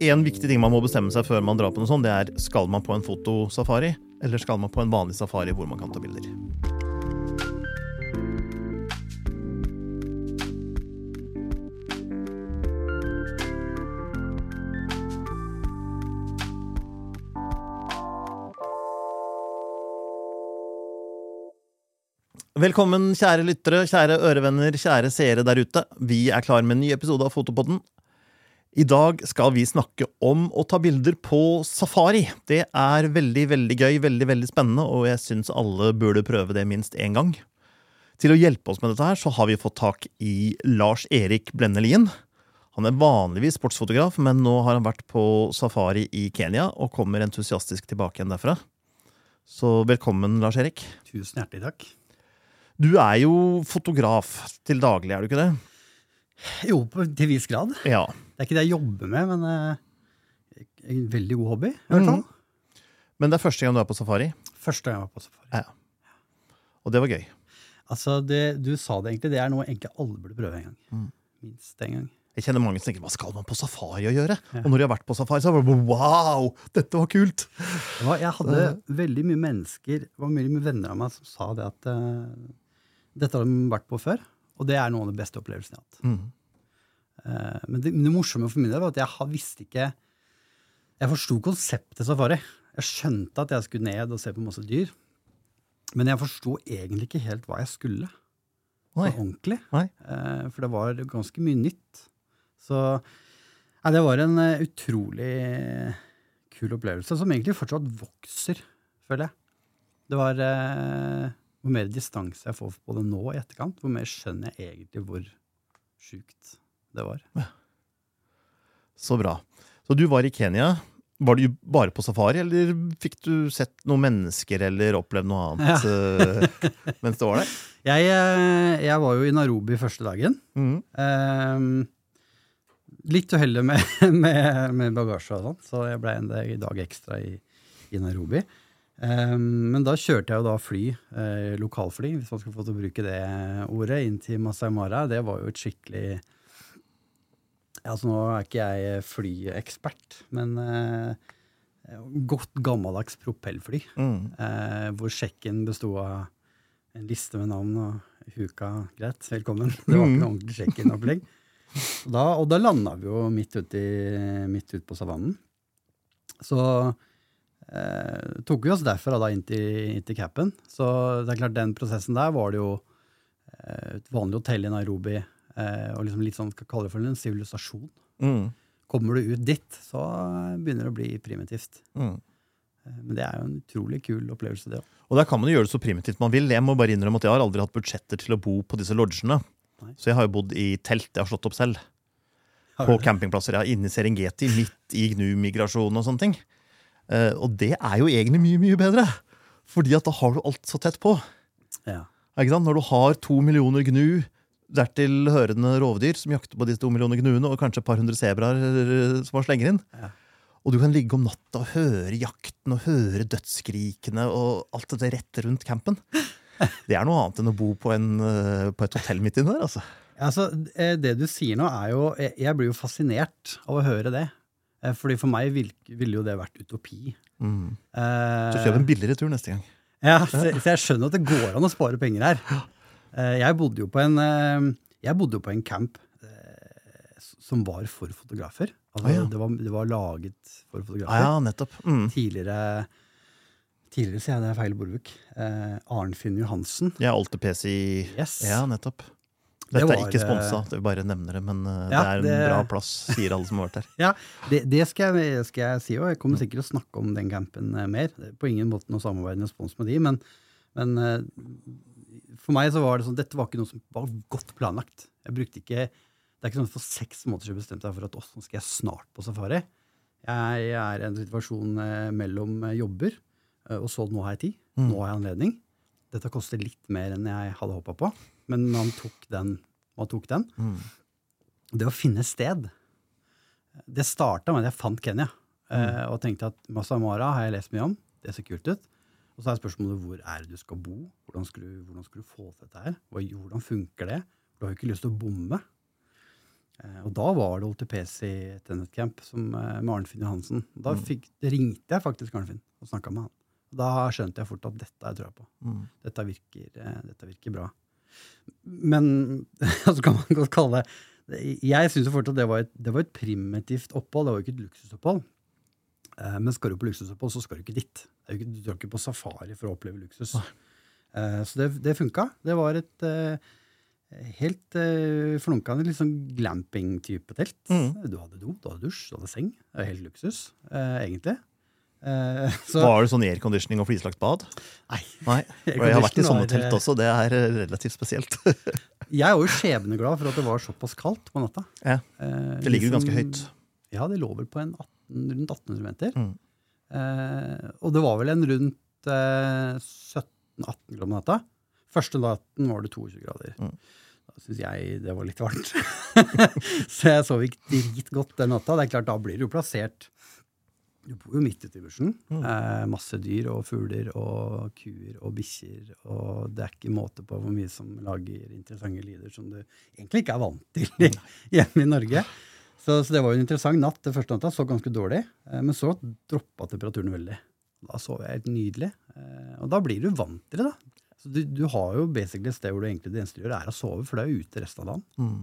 en viktig ting man må bestemme seg før man drar på noe sånt, det er skal man på en fotosafari, eller skal man på en vanlig safari hvor man kan ta bilder. Velkommen, kjære lyttere, kjære ørevenner, kjære seere der ute. Vi er klar med en ny episode av Fotopodden. I dag skal vi snakke om å ta bilder på safari. Det er veldig, veldig gøy, veldig, veldig spennende, og jeg syns alle burde prøve det minst én gang. Til å hjelpe oss med dette her, så har vi fått tak i Lars Erik Blendelien. Han er vanligvis sportsfotograf, men nå har han vært på safari i Kenya og kommer entusiastisk tilbake igjen derfra. Så velkommen, Lars Erik. Tusen hjertelig takk. Du er jo fotograf til daglig, er du ikke det? Jo, til viss grad. Ja. Det er ikke det jeg jobber med, men eh, en veldig god hobby. i hvert fall. Men det er første gang du er på safari, Første gang jeg var på safari. Ja. og det var gøy. Altså, det, Du sa det egentlig, det er noe egentlig alle burde prøve en gang. Minst en gang. Jeg kjenner mange som tenker hva skal man på safari å gjøre? Og når de har vært på safari, så er det bare wow, dette var kult! Det var, jeg hadde veldig mye mennesker, det var mye venner av meg som sa det at uh, dette har de vært på før, og det er noen av de beste opplevelsene jeg har hatt. Mm. Eh, men det, det morsomme for min del var at jeg visste ikke Jeg forsto konseptet safari. Jeg skjønte at jeg skulle ned og se på masse dyr. Men jeg forsto egentlig ikke helt hva jeg skulle. Så Oi. ordentlig. Nei. Eh, For det var ganske mye nytt. Så nei, det var en eh, utrolig kul opplevelse, som egentlig fortsatt vokser, føler jeg. Det var eh, Hvor mer distanse jeg får på det nå i etterkant, hvor mer skjønner jeg egentlig hvor sjukt det var. Så bra. Så du var i Kenya. Var du bare på safari, eller fikk du sett noen mennesker eller opplevd noe annet ja. mens du var der? Jeg, eh, jeg var jo i Nairobi første dagen. Mm. Eh, litt uheldig med, med, med bagasje og sånn, så jeg ble en dag, ekstra i, i Nairobi. Eh, men da kjørte jeg jo da fly, eh, lokalfly, hvis man skal få til å bruke det ordet, inn til Masai Mara. Det var jo et skikkelig Altså Nå er ikke jeg flyekspert, men eh, godt gammeldags propellfly. Mm. Eh, hvor sjekken besto av en liste med navn og huka greit, velkommen. Det var ikke noe ordentlig sjekk-inn-opplegg. Og da, da landa vi jo midt ute i- midt på savannen. Så eh, tok vi oss derfra da inn til, inn til capen. Så det er klart, den prosessen der var det jo eh, et vanlig hotell i Nairobi, eh, og liksom litt sånn, skal kalle det for en sivilisasjon. Mm. Kommer du ut dit, så begynner det å bli primitivt. Mm. Eh, Men det er jo en utrolig kul opplevelse, det òg. Og der kan man jo gjøre det så primitivt man vil. Jeg må bare innrømme at jeg har aldri hatt budsjetter til å bo på disse lodgene. Nei. Så jeg har jo bodd i telt. Jeg har slått opp selv. På campingplasser. Ja, inne i Serengeti, midt i gnu-migrasjonen og sånne ting. Eh, og det er jo egentlig mye, mye bedre. Fordi at da har du alt så tett på. Ja. Når du har to millioner gnu, dertil hørende rovdyr som jakter på disse to millioner gnuene, og kanskje et par hundre sebraer eh, som man slenger inn. Ja. Og du kan ligge om natta og høre jakten og høre dødsskrikene og alt det rett rundt campen. Det er noe annet enn å bo på, en, eh, på et hotell midt inne der, altså. Altså, eh, det du sier nå, er jo Jeg blir jo fascinert av å høre det. Fordi for meg ville jo det vært utopi. Mm. Eh, Så kjøp en billigere tur neste gang. Ja, så, så jeg skjønner at det går an å spare penger her. Eh, Jeg bodde jo på en, eh, jeg bodde jo på en camp eh, som var for fotografer. Altså, Ah, ja. det, var, det var laget for fotografer. fotografer. ja nettopp. Mm. Tidligere Tidligere, sier jeg det er feil bordbok. Eh, Arnfinn Johansen. Ja, Alte PC Yes. Ja, nettopp. Det Dette var, er ikke sponsa, vi bare nevner det, men Ja, det er en det- bra plass, sier alle som har vært der. Ja, det, det skal, jeg, skal jeg si òg. Jeg kommer sikkert til å snakke om den campen mer. Er På ingen måte noe samarbeidende spons med de, men, men for meg så var det sånn, dette var ikke noe som var godt planlagt. Jeg brukte ikke, Det er ikke sånn at for seks måneder siden bestemte jeg for at «Åh, nå skal jeg snart på safari. Jeg er i en situasjon eh, mellom eh, jobber, eh, og så nå har jeg tid. Nå har jeg anledning. Dette koster litt mer enn jeg hadde håpa på, men man tok den. Man tok den. Det å finne sted Det starta med at jeg fant Kenya. Mm. og tenkte at Masamara har jeg lest mye om. Det ser kult ut. Og så er spørsmålet hvor er det du skal bo? Hvordan skal du, hvordan skal du få til dette her? Hvordan funker det? Du har jo ikke lyst til å bomme. Eh, og da var det OTPC Tenet Camp som, eh, med Arnfinn Johansen. Da Mm. fikk, ringte jeg faktisk Arnfinn og snakka med han. Da skjønte jeg fort at dette har jeg trua på. Mm. Dette virker, eh, dette virker bra. Men så kan man godt kalle det Jeg syns fortsatt det var, et, det var et primitivt opphold. Det var jo ikke et luksusopphold. Men skal du på luksusopphold, så skal du ikke dit. Ikke, du drar ikke på safari for å oppleve luksus. Uh, Så det, det funka. Det var et uh, helt uh, flunkende litt sånn glamping-type telt. Mm. Du hadde do, du hadde dusj, du hadde seng. Det var helt luksus, egentlig. Så Var det sånn airconditioning og flislagt bad? Nei. Nei. Jeg har vært i sånne telt også. Det er relativt spesielt. Jeg er jo skjebneglad for at det var såpass kaldt på natta. ja. Det ligger jo liksom- ganske høyt. Ja, det lå vel på en 18, rundt 1800 meter. Mm. Eh, og det var vel en rundt eh, 17-18 grader på natta. Første natten var det 22 grader. Mm. Da syns jeg det var litt varmt. så jeg sov ikke dritgodt den natta. Det er klart, Da blir du jo plassert Du bor jo midt ute i bushen. Mm. Eh, masse dyr og fugler og kuer og bikkjer. Og det er ikke måte på hvor mye som lager interessante lyder som du egentlig ikke er vant til hjemme i Norge. Så, så det var jo en interessant natt. Det første natta så ganske dårlig, eh, men så droppa temperaturen veldig. Da sov jeg helt nydelig. Eh, og da blir du vant til det, da. Så du, du har jo basically et sted hvor du egentlig det eneste du gjør, er å sove, for du er ute resten av dagen. Mm.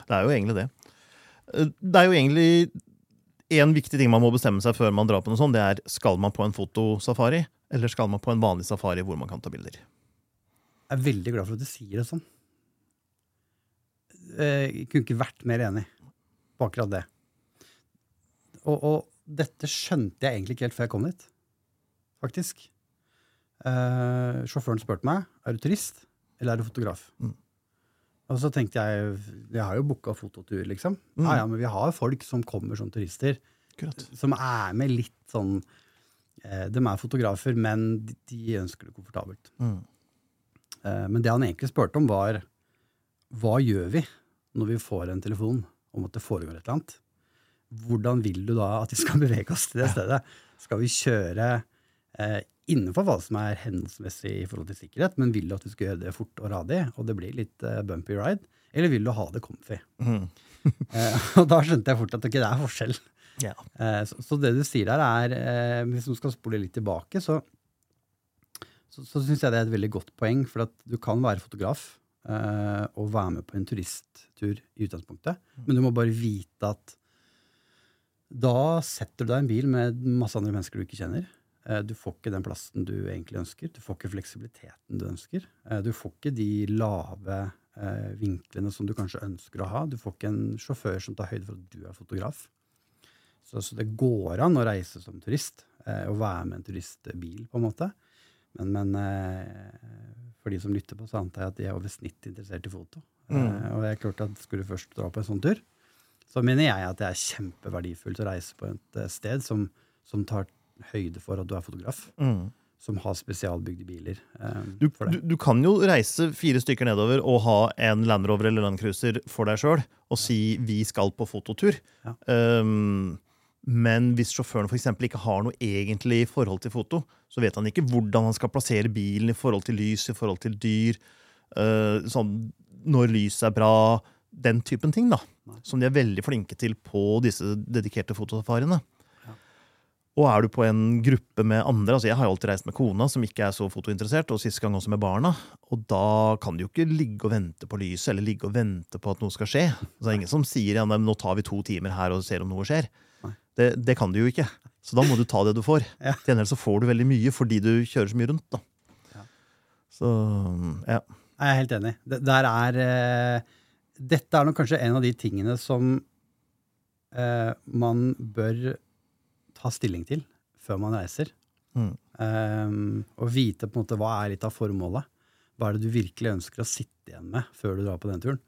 Det er jo egentlig det. Eh, Det er jo egentlig en viktig ting man må bestemme seg før man drar på noe sånt. Det er skal man på en fotosafari, eller skal man på en vanlig safari hvor man kan ta bilder. Jeg er veldig glad for at du sier det sånn. Jeg kunne ikke vært mer enig på akkurat det. Og, og dette skjønte jeg egentlig ikke helt før jeg kom dit, faktisk. Eh, sjåføren spurte meg er du turist eller er du fotograf. Mm. Og så tenkte jeg jeg har jo booka fototur, liksom. Mm. Ja, ja, Men vi har folk som kommer som turister, Akkurat. som er med litt sånn eh, De er fotografer, men de, de ønsker det komfortabelt. Mm. Eh, Men det han egentlig spurte om, var hva gjør vi når vi får en telefon om at det foregår et eller annet? Hvordan vil du da at vi skal bevege oss til det stedet? Skal vi kjøre eh, innenfor hva som er henholdsmessig i forhold til sikkerhet, men vil du at vi skal gjøre det fort og radig, og det blir litt eh, bumpy ride? Eller vil du ha det comfy? Mm. Eh, og da skjønte jeg fort at okay, det er forskjell. Ja. Eh, så, så det du sier der, er eh, Hvis du skal spole litt tilbake, så, så, så syns jeg det er et veldig godt poeng. For at du kan være fotograf eh, å være med på en turisttur i utgangspunktet, men du må bare vite at da setter du deg i en bil med masse andre mennesker du ikke kjenner. Eh, Du får ikke den plassen du egentlig ønsker. Du får ikke fleksibiliteten du ønsker. Eh, Du får ikke de lave eh, vinklene som du kanskje ønsker å ha. Du får ikke en sjåfør som tar høyde for at du er fotograf. Så, så det går an å reise som turist, å og være med en turistbil, på en måte. Men, men eh, for de som lytter på, så antar jeg at de er over snitt interessert i foto. Mm. Uh, og det er klart at skulle du først dra på en sånn tur, så mener jeg at det er kjempeverdifullt å reise på et eh, sted som, som tar høyde for at du er fotograf. Mm. Som har spesialbygde biler. eh, Du, du, du kan jo reise fire stykker nedover og ha en Land Rover eller Land Cruiser for deg sjøl og si 'vi skal på fototur'. Ja. Um, men hvis sjåføren for eksempel ikke har noe egentlig forhold til foto, så vet han ikke hvordan han skal plassere bilen i forhold til lys, i forhold til dyr, uh, sånn, når lyset er bra, den typen ting, da. Som de er veldig flinke til på disse dedikerte fotosafariene. Ja. Og er du på en gruppe med andre altså Jeg har jo alltid reist med kona, som ikke er så fotointeressert, og sist gang også med barna. Og da kan de jo ikke ligge og vente på lyset, eller ligge og vente på at noe skal skje. Så det er ingen som sier ja, nei, nå tar vi to timer her og ser om noe skjer. Det, det kan du jo ikke. Så da må du ta det du får. Ja. Til gjengjeld så får du veldig mye fordi du kjører så mye rundt. da. Ja. Så ja. Jeg er helt enig. Det, der er, uh, dette er nok kanskje en av de tingene som uh, man bør ta stilling til før man reiser. Mm. Um, og vite på en måte hva er litt av formålet. Hva er det du virkelig ønsker å sitte igjen med før du drar på den turen?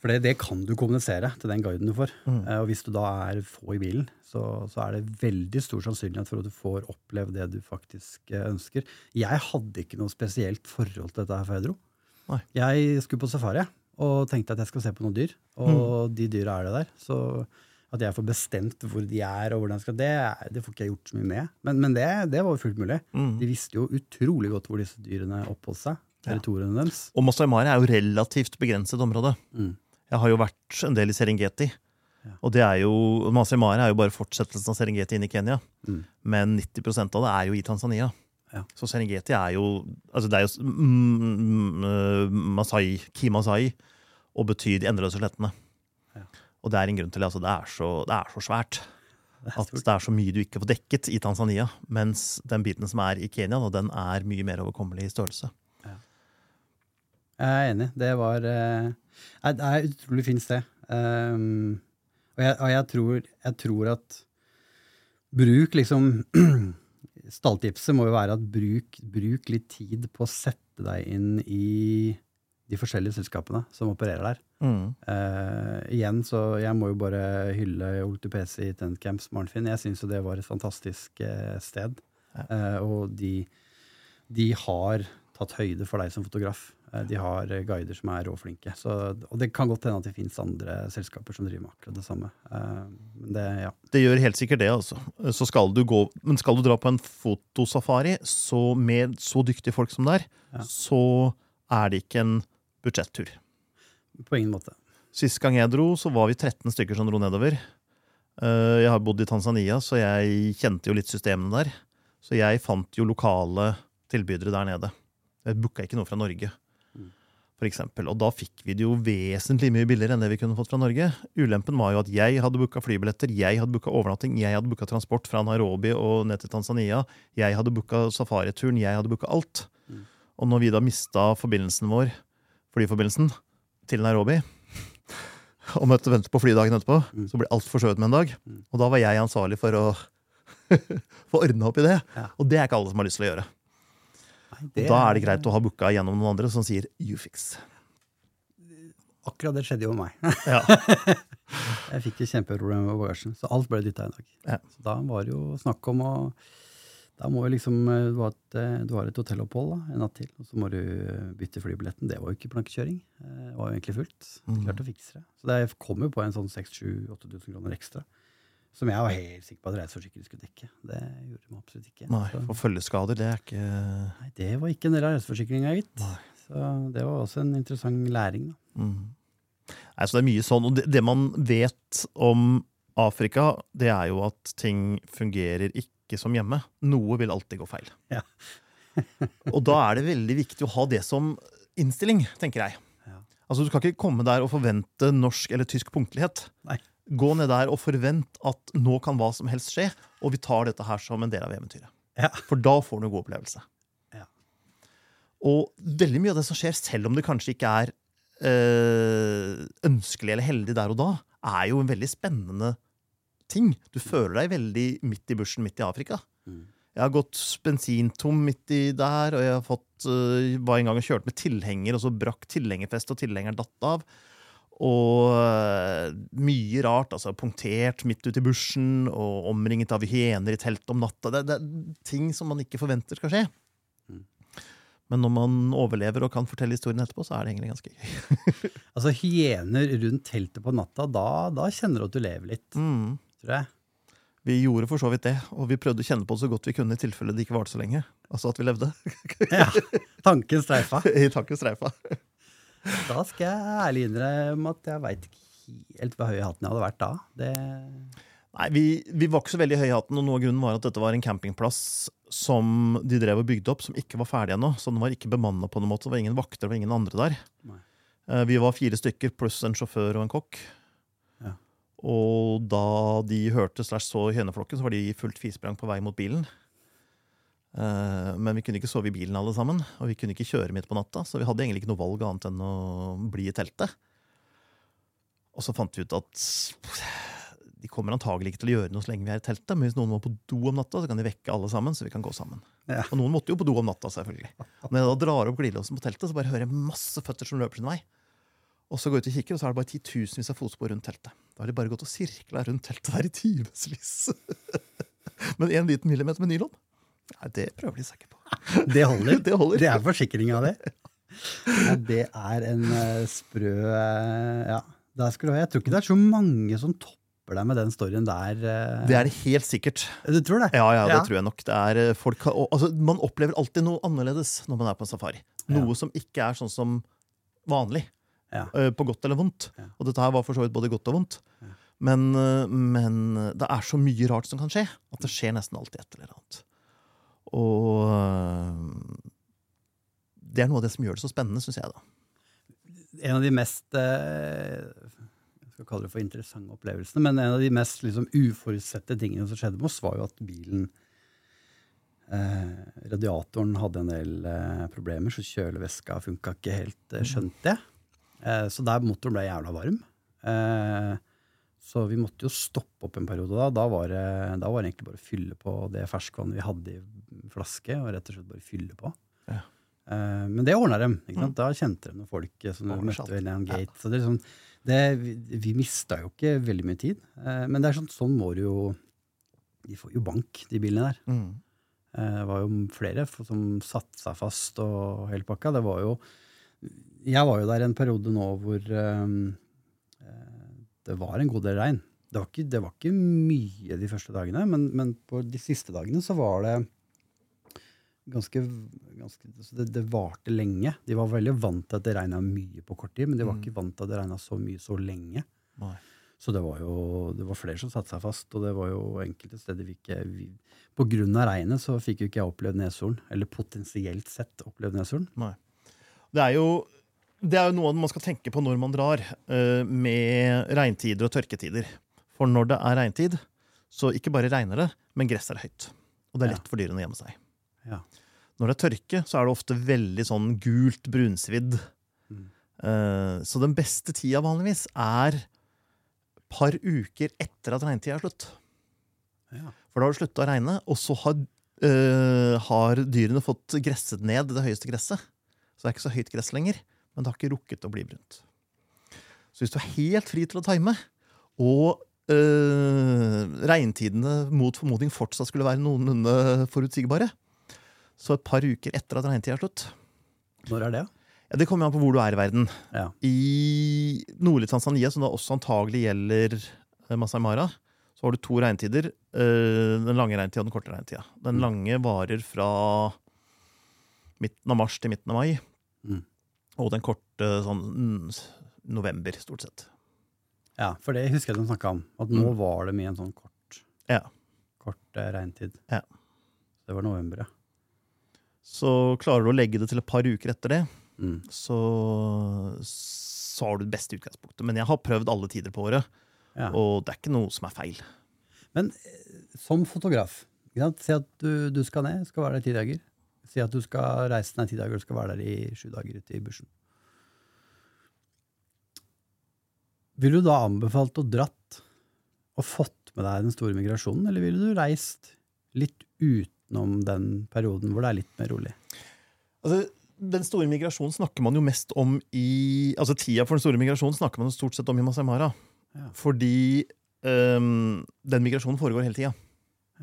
For det, det kan du kommunisere til den guiden du får. Mm. Eh, og hvis du da er få i bilen, så, så er det veldig stor sannsynlighet for at du får oppleve det du faktisk eh, ønsker. Jeg hadde ikke noe spesielt forhold til dette her før jeg dro. Nei. Jeg skulle på safari og tenkte at jeg skal se på noen dyr, og de dyra er det der. Så at jeg får bestemt hvor de er, og hvordan jeg skal, det, det får ikke jeg gjort så mye med. Men, men det, det var jo fullt mulig. Mm. De visste jo utrolig godt hvor disse dyrene oppholdt seg. Territoriene deres. Og Masai Mara er jo relativt begrenset område. Mm. Jeg har jo vært en del i Serengeti. Ja. Og det er jo, Masai Mara er jo bare fortsettelsen av Serengeti inn i Kenya. Mm. Men 90% av det er jo i Tanzania. Ja. Så Serengeti er jo altså Det er jo mm, mm, eh, Masai, Ki Masai og betyr de endeløse slettene. Ja. Og det er en grunn til det. Altså det, er så, det er så svært. Det er At det er så mye du ikke får dekket i Tanzania. Mens den biten som er i Kenya, den er mye mer overkommelig i størrelse. Jeg er enig. Det var eh, Det er et utrolig fint sted. Um, og jeg, og jeg, tror, jeg tror at bruk liksom Stalltipset må jo være at bruk, bruk litt tid på å sette deg inn i de forskjellige selskapene som opererer der. Mm. Uh, igjen, så jeg må jo bare hylle Oltupesi Tent Camps Marnfinn. Jeg syns jo det var et fantastisk uh, sted. Ja. Uh, og de, de har tatt høyde for deg som fotograf. Eh, de har eh, guider som er råflinke. Så, og det kan godt hende at det fins andre selskaper som driver med akkurat det samme. Eh, men det, ja. Det gjør helt sikkert det, altså. Så skal du gå, men skal du dra på en fotosafari så med så dyktige folk som det er, Ja. så er det ikke en budsjettur. På ingen måte. Sist gang jeg dro, så var vi 13 stykker som dro nedover. Jeg har bodd i Tanzania, så jeg kjente jo litt systemene der. Så jeg fant jo lokale tilbydere der nede. Jeg booka ikke noe fra Norge, Eksempel. Og da fikk vi det jo vesentlig mye billigere enn det vi kunne fått fra Norge. Ulempen var jo at jeg hadde booka flybilletter, jeg hadde booka overnatting, jeg hadde booka transport fra Nairobi og ned til Tanzania. Jeg hadde booka safarituren, jeg hadde booka alt. Mm. Og når vi da mista forbindelsen vår, flyforbindelsen, til Nairobi, og møtte vente på flydagen etterpå, Mm. så ble alt forskjøvet med en dag. Mm. Og da var jeg ansvarlig for å få ordna opp i det. Ja. Og det er ikke alle som har lyst til å gjøre. Og da er det greit å ha booka gjennom noen andre som sier you fix. Akkurat det skjedde jo med meg. Ja. Jeg fikk et kjempeproblem med bagasjen, så alt ble dytta en dag. Ja. Så da var det jo snakk om å Da må jo liksom eh, Du har et, eh, du har et hotellopphold da, en natt til, og så må du bytte flybilletten. Det var jo ikke plankekjøring. Eh, Det var jo egentlig fullt. Klart Klarte å fikse det. Så det kom jo på en sånn 6000-8000 kroner ekstra. Som jeg var helt sikker på at reiseforsikring skulle dekke. Det gjorde de absolutt ikke. Nei, Så, for følgeskader, det er ikke nei, det var ikke en del av reiseforsikringa, gitt. Så det var også en interessant læring. da. mm. Nei, så det er mye sånn. Og det, det man vet om Afrika, det er jo at ting fungerer ikke som hjemme. Noe vil alltid gå feil. Ja. og da er det veldig viktig å ha det som innstilling, tenker jeg. Ja. Altså, Du skal ikke komme der og forvente norsk eller tysk punktlighet. Nei. Gå ned der og forvent at nå kan hva som helst skje, og vi tar dette her som en del av eventyret. Ja. For da får du en god opplevelse. Ja. Og veldig mye av det som skjer, selv om det kanskje ikke er øh, ønskelig eller heldig der og da, er jo en veldig spennende ting. Du føler deg veldig midt i bushen, midt i Afrika. Mm. Jeg har gått bensintom midt i der, og jeg har fått, øh, var en gang og kjørte med tilhenger, og så brakk tilhengerfestet, og tilhengeren datt av. Og eh, mye rart. altså Punktert midt ute i bushen, og omringet av hyener i teltet om natta. Det, det er ting som man ikke forventer skal skje. Mm. Men når man overlever og kan fortelle historien etterpå, så er det egentlig ganske gøy. Altså hyener rundt teltet på natta, da, da kjenner du at du lever litt, Mm. tror jeg. Vi gjorde for så vidt det, og vi prøvde å kjenne på det så godt vi kunne i tilfelle det ikke varte så lenge. Altså at vi levde. Ja, Tanken streifa. I tanken streifa. Da skal jeg ærlig innrømme at jeg veit ikke helt hvor høy i hatten jeg hadde vært da. Det, Nei, vi, vi var ikke så veldig høye i hatten, og noe av grunnen var at dette var en campingplass som de drev og bygde opp, som ikke var ferdig ennå. Så den var ikke bemanna på noen måte. Det var ingen vakter, det var ingen andre der. Nei. Eh, Vi var fire stykker pluss en sjåfør og en kokk. Ja. Og da de hørte slash så høneflokken, så var de fullt fisprang på vei mot bilen. Eh, Men vi kunne ikke sove i bilen alle sammen, og vi kunne ikke kjøre midt på natta, så vi hadde egentlig ikke noe valg annet enn å bli i teltet. Og så fant vi ut at de kommer antagelig ikke til å gjøre noe så lenge vi er i teltet, men hvis noen må på do om natta, så kan de vekke alle sammen, så vi kan gå sammen. Ja. Og noen måtte jo på do om natta, selvfølgelig. Når jeg da drar opp glidelåsen på teltet, så bare hører jeg masse føtter som løper sin vei. Og så går jeg ut og kikker, og så er det bare titusenvis av fotspor rundt teltet. Da har de bare gått og sirkla rundt teltet der i timevis. men en liten millimeter med nylon? Nei, det prøver de seg ikke på. det holder. Det holder. Det er forsikringa, det. Ja, det er en eh, sprø eh, Ja, der skulle du ha. Jeg tror ikke det er så mange som topper deg med den storyen der. eh. Det er det helt sikkert. Du tror det? Ja, ja, det Ja. tror jeg nok. Det er, folk, har- og, altså, man opplever alltid noe annerledes når man er på en safari. Noe Ja. som ikke er sånn som vanlig. Ja. på godt eller vondt. Ja. Og dette her var for så vidt både godt og vondt. Ja. Men, men det er så mye rart som kan skje, at det skjer nesten alltid et eller annet. Og eh, det er noe av det som gjør det så spennende, syns jeg. da. En av de mest eh, jeg skal kalle det for interessante opplevelsene, men en av de mest liksom, uforutsette tingene som skjedde med oss, var jo at bilen eh, Radiatoren hadde en del eh, problemer, så kjølevæska funka ikke helt, eh, skjønte jeg. Eh, så der motoren ble jævla varm. Eh, så vi måtte jo stoppe opp en periode da. Da var, det, da var det egentlig bare å fylle på det ferskvannet vi hadde i flaske, og rett og slett bare fylle på. Ja. Uh, men det ordna dem. Ikke sant? Da kjente de noen folk som de møtte ved Land Gate. Gate. Så det er liksom, det, vi vi mista jo ikke veldig mye tid. Uh, men det er sånn, sånn må du jo De får jo bank, de bilene der. Mm. Uh, Det var jo flere som satte seg fast og hele pakka. Det var jo Jeg var jo der en periode nå hvor det var en god del regn. Det var ikke, det var ikke mye de første dagene, men, men på de siste dagene så var det ganske, ganske så det, det varte lenge. De var veldig vant til at det regna mye på kort tid, men de var Mm. ikke vant til at det regna så mye så lenge. Nei. Så det var jo det var flere som satte seg fast, og det var jo enkelte steder vi ikke vi, På grunn av regnet så fikk jo ikke jeg opplevd nedsolen, eller potensielt sett opplevd nedsolen. Nei. Det er jo det er jo noe man skal tenke på når man drar, eh, med regntider og tørketider. For når det er regntid, så ikke bare regner det, men gresset er høyt. Og det er lett for dyrene å gjemme seg. Ja. Når det er tørke, så er det ofte veldig sånn gult brunsvidd. Mm. Eh, Så den beste tida vanligvis er par uker etter at regntida er slutt. Ja. For da har det slutta å regne, og så har, øh, har dyrene fått gresset ned det høyeste gresset. Så det er ikke så høyt gress lenger, men det har ikke rukket å bli brunt. Så hvis du er helt fri til å time, og øh, regntidene mot formodning fortsatt skulle være noenlunde forutsigbare, så et par uker etter at regntida er slutt Når er det? ja, Det kommer an på hvor du er i verden. Ja. I nordlig Tanzania, som da også antagelig gjelder eh, Masai Mara, så har du to regntider. eh, Den lange regntida og den korte regntida. Den Mm. lange varer fra midten av mars til midten av mai. Mm. Og den korte sånn mm, november, stort sett. ja, for det husker jeg de snakka om. At nå Mm. var det mye en sånn kort, Ja. kort eh, regntid. Ja. Det var november, ja. Så klarer du å legge det til et par uker etter det, Mm. så, så har du det beste utgangspunktet. Men jeg har prøvd alle tider på året, ja. og det er ikke noe som er feil. Men eh, som fotograf, si at du, du skal ned, skal være der ti dager. Si at du skal reise deg ti dager, du skal være der i sju dager ute i bushen. Vil du da anbefalt å dratt og fått med deg den store migrasjonen, eller ville du reist litt utenom den perioden hvor det er litt mer rolig? Altså, den store migrasjonen snakker man jo mest om i Altså Tida for den store migrasjonen snakker man jo stort sett om i Masai Mara. Ja. Fordi um, den migrasjonen foregår hele tida.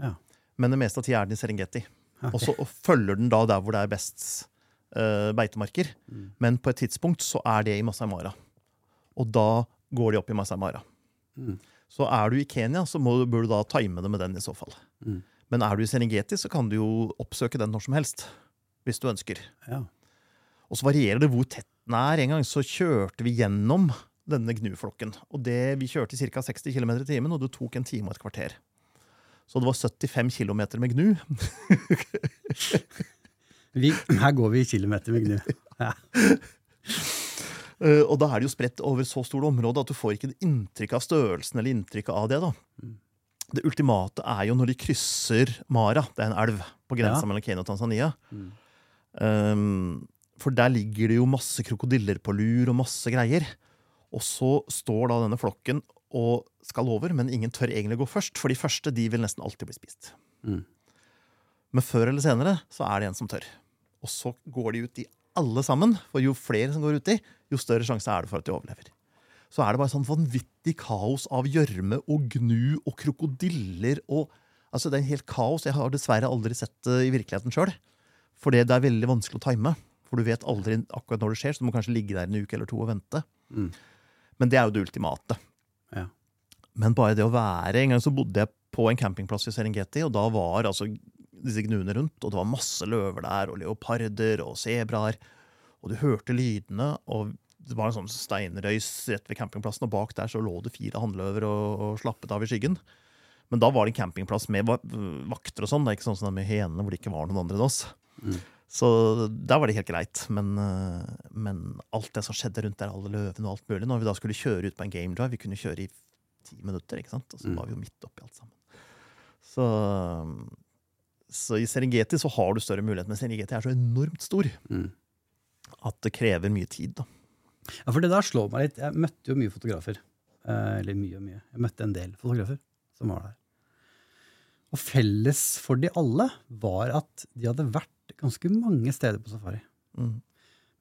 Ja. Men det meste av tida er den i Serengeti. Ok. Og så følger den da der hvor det er best uh, beitemarker. Mm. Men på et tidspunkt så er det i Masai Mara. Og da går de opp i Masai Mara. Mm. Så er du i Kenya, så må, bør du da time det med den i så fall. Mm. Men er du i Serengeti, så kan du jo oppsøke den når som helst. Hvis du ønsker. Ja. Og så varierer det hvor tett den er. En gang så kjørte vi gjennom denne gnuflokken. Og det, vi kjørte i ca. 60 km i timen, og det tok en time og et kvarter. Så det var 75 km med gnu. Vi, her går vi i kilometer med gnu. Ja. Eh, Og da er det jo spredt over så stort område at du får ikke inntrykk av størrelsen eller inntrykk av det. da. Mm. Det ultimate er jo når de krysser Mara, det er en elv på grensa Ja. mellom Kenya og Tanzania. Mm. Um, for der ligger det jo masse krokodiller på lur og masse greier. Og så står da denne flokken og skal over, men ingen tør egentlig gå først, for de første de vil nesten alltid bli spist. Mm. Men før eller senere så er det en som tør. Og så går de ut i alle sammen, for jo flere som går uti, jo større sjanse er det for at de overlever. Så er det bare sånn vanvittig kaos av gjørme og gnu og krokodiller og Altså, det er helt kaos. Jeg har dessverre aldri sett det i virkeligheten sjøl. For det er veldig vanskelig å time. For du vet aldri akkurat når det skjer, så du må kanskje ligge der en uke eller to og vente. Mm. Men det er jo det ultimate. Ja. Men bare det å være En gang så bodde jeg på en campingplass i Serengeti, og da var altså disse gnuene rundt, og det var masse løver der, og leoparder og sebraer. Og du hørte lydene, og det var en sånn steinrøys rett ved campingplassen, og bak der så lå det fire hannløver og, og slappet av i skyggen. Men da var det en campingplass med vakter og sånn. Det er ikke sånn som det er med henene, hvor det ikke var noen andre enn oss. Mm. Så der var det helt greit. Men, eh, men alt det som skjedde rundt der, alle løvene og alt mulig Når vi da skulle kjøre ut på en game drive, vi kunne kjøre i ti minutter, ikke sant? og så Mm. var vi jo midt oppi alt sammen. Så, så i Serengeti så har du større mulighet, men Serengeti er så enormt stor Mm. at det krever mye tid. da. Ja, for det der slår meg litt. Jeg møtte jo mye fotografer. Eh, eller mye og mye. Jeg møtte en del fotografer som var der. Og felles for de alle var at de hadde vært ganske mange steder på safari. Mm.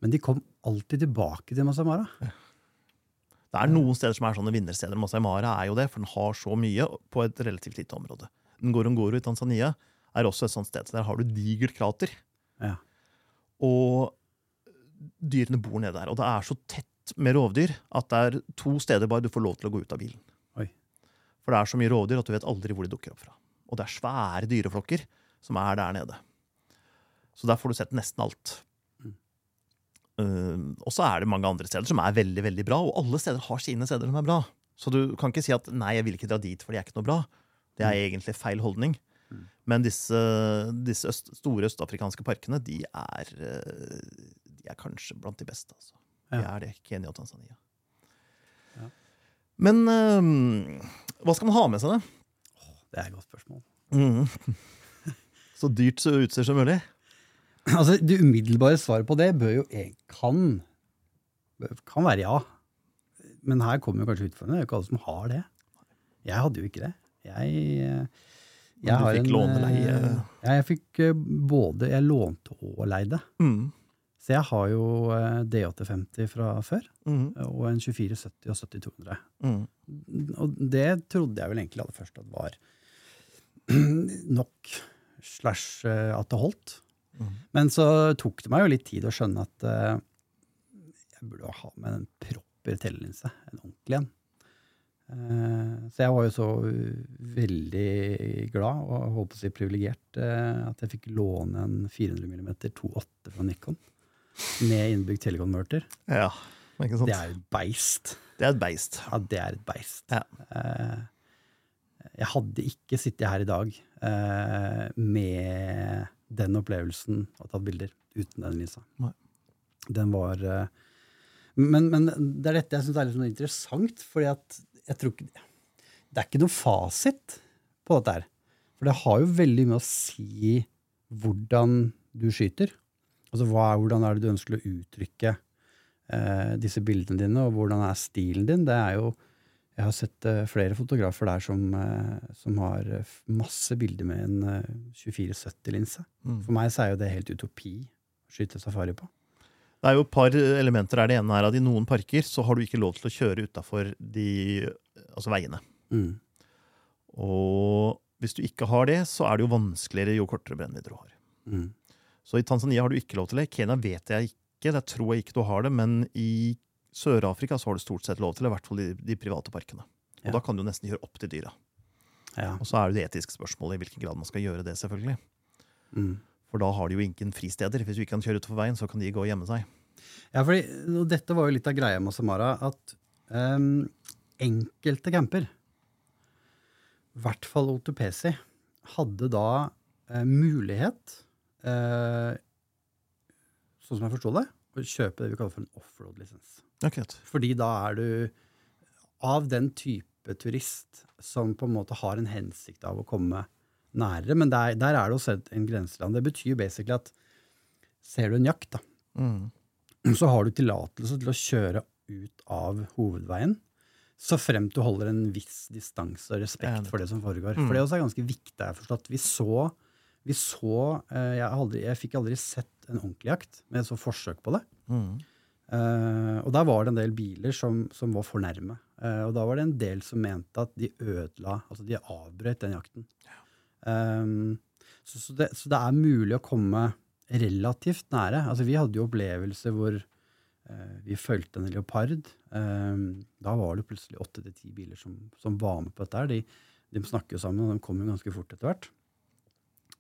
Men de kom alltid tilbake til Masai Mara. Det er noen steder som er sånne vinnersteder. Masai Mara er jo det, for den har så mye på et relativt lite område. Ngorongoro i Tanzania er også et sånt sted. så Der har du digert krater. Ja. Og dyrene bor nede der. Og det er så tett med rovdyr at det er to steder bare du får lov til å gå ut av bilen. Oi. For det er så mye rovdyr at du vet aldri hvor de dukker opp fra. Og det er svære dyreflokker som er der nede. Så der får du sett nesten alt. Uh, og så er det mange andre steder som er veldig veldig bra, og alle steder har sine steder som er bra. Så du kan ikke si at 'nei, jeg vil ikke dra dit, for det er ikke noe bra'. Det er egentlig feil holdning. Men disse, disse øst, store østafrikanske parkene, de er, eh, de er kanskje blant de beste. Altså. De er det. Kenya og Tanzania. Ja. Men uh, hva skal man ha med seg, da? Det er et godt spørsmål. Mm. Så dyrt så utstyr som mulig? Altså, Det umiddelbare svaret på det bør jo e- kan, kan være ja. Men her kommer jo kanskje utfordringen. Det er jo ikke alle som har det. Jeg hadde jo ikke det. Jeg, jeg Men du fikk låne, leie? eh, Ja, jeg fikk eh, både Jeg lånte og leide. Mm. Så jeg har jo eh, D850 fra før, Mm. og en 2470 og 7200. Mm. Og det trodde jeg vel egentlig aller først at var nok, slash eh, at det holdt. Mm. Men så tok det meg jo litt tid å skjønne at uh, jeg burde ha med en proper telelinse, en ordentlig en. Uh, så jeg var jo så veldig glad og holdt på å si privilegert uh, at jeg fikk låne en 400 mm 2.8 fra Nikon med innbygd telekonverter. Ja. Det er et beist. Det er et beist. Ja, det er et beist. Ja. Uh, jeg hadde ikke sittet her i dag med den opplevelsen og tatt bilder uten den linsa. Nei. Den var eh, men, men det er dette jeg syns er litt sånn interessant, fordi at jeg tror ikke Det er ikke noe fasit på dette her. For det har jo veldig mye å si hvordan du skyter. Altså hva, hvordan er det du ønsker å uttrykke eh, disse bildene dine, og hvordan er stilen din? Det er jo Jeg har sett eh, flere fotografer der som, eh, som har eh, masse bilder med en 24-70-linse. Mm. For meg så er jo det helt utopi å skyte safari på. Det er jo et par elementer her. Det ene er at i noen parker så har du ikke lov til å kjøre utafor altså veiene. Mm. Og hvis du ikke har det, så er det jo vanskeligere jo kortere brennvidde du har. Mm. Så i Tanzania har du ikke lov til det. Kenya vet jeg ikke, der tror jeg ikke du har det. Men i Sør-Afrika så har du stort sett lov til i hvert fall i de private parkene. Og Ja. da kan du nesten gjøre opp til dyra. Ja. Og så er det det etiske spørsmålet i hvilken grad man skal gjøre det, selvfølgelig. Mm. For da har de jo ingen fristeder. Hvis du ikke kan kjøre utover veien, så kan de gå og gjemme seg. Ja, fordi Dette var jo litt av greia med Samara, at um, enkelte camper, i hvert fall OTPC, hadde da uh, mulighet, uh, sånn som jeg forsto det, å kjøpe det vi kaller for en offroad-lisens. Akkurat. Fordi da er du av den type turist som på en måte har en hensikt av å komme nærere. Men der, der er det også en grenseland. Det betyr basically at ser du en jakt, da, Mm. så har du tillatelse til å kjøre ut av hovedveien, så fremt du holder en viss distanse og respekt for det som foregår. Mm. For det også er ganske viktig. Jeg har forstått. Vi så, vi så eh, jeg, aldri, jeg fikk aldri sett en ordentlig jakt, men jeg så forsøk på det. Mm. Eh, og der var det en del biler som, som var for nærme. Uh, og da var det en del som mente at de ødela, altså de avbrøt den jakten. Um, så, så, det, så det er mulig å komme relativt nære. Altså Vi hadde jo opplevelser hvor uh, vi fulgte en leopard. Um, da var det plutselig åtte til ti biler som, som var med på dette. De, de snakker jo sammen, og de kommer ganske fort etter hvert.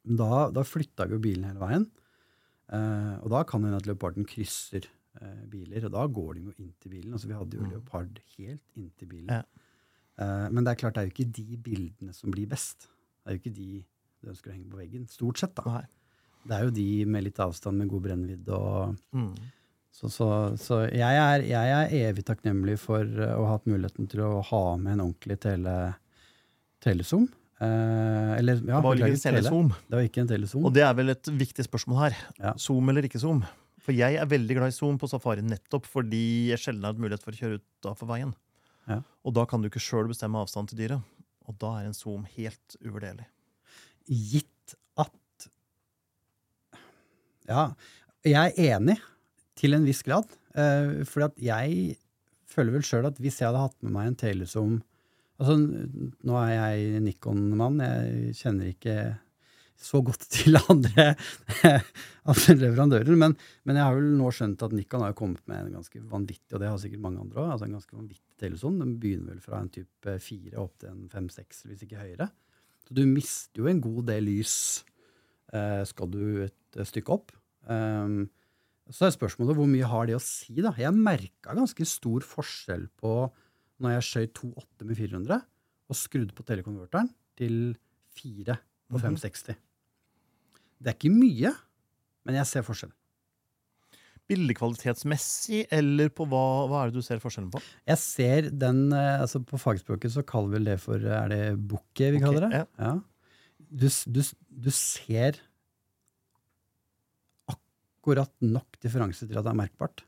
Da, da flytta vi jo bilen hele veien. Eh, og da kan hende at leoparden krysser eh, biler. Og da går de jo inn til bilen. Altså, vi hadde jo Mm. Leopard helt inntil bilen. Ja. Eh, men det er klart, det er jo ikke de bildene som blir best. Det er jo ikke de du ønsker å henge på veggen. Stort sett, da. Nei. Det er jo de med litt avstand, med god brennvidde og Mm. Så, så, så jeg, er, jeg er evig takknemlig for eh, å ha hatt muligheten til å ha med en ordentlig tele, telesom. Eh, eller, ja, Hva ikke en telesom. Tele. Det var ikke en telesom. Og det er vel et viktig spørsmål her. Ja. Zoom eller ikke zoom? For jeg er veldig glad i zoom på safari nettopp fordi jeg sjelden har hatt mulighet for å kjøre utafor veien. Ja. Og da kan du ikke sjøl bestemme avstand til dyret. Og da er en zoom helt uvurderlig. Gitt at Ja, jeg er enig til en viss grad. Uh, fordi at jeg føler vel sjøl at hvis jeg hadde hatt med meg en telezoom Altså, nå er jeg Nikon-mann, jeg kjenner ikke så godt til andre, andre leverandører, men, men jeg har vel nå skjønt at Nikon har kommet med en ganske vanvittig, og det har sikkert mange andre også, altså en ganske vanvittig teleson. Den begynner vel fra en type fire opp til en fem-seks, hvis ikke høyere. Så du mister jo en god del lys eh, skal du et stykke opp. Um, så er spørsmålet hvor mye har det å si, da. Jeg merka ganske stor forskjell på når jeg skjøt 2,8 med 400 og skrudde på telekonverteren til 4 på Mhm. 560. Det er ikke mye, men jeg ser forskjell. Bildekvalitetsmessig, eller på hva, hva er det du ser forskjellen på? Jeg ser den eh, altså På fagspråket så kaller vi det for Er det bukket vi kaller det? Ja. Du, du, du ser akkurat nok differanse til at det er merkbart.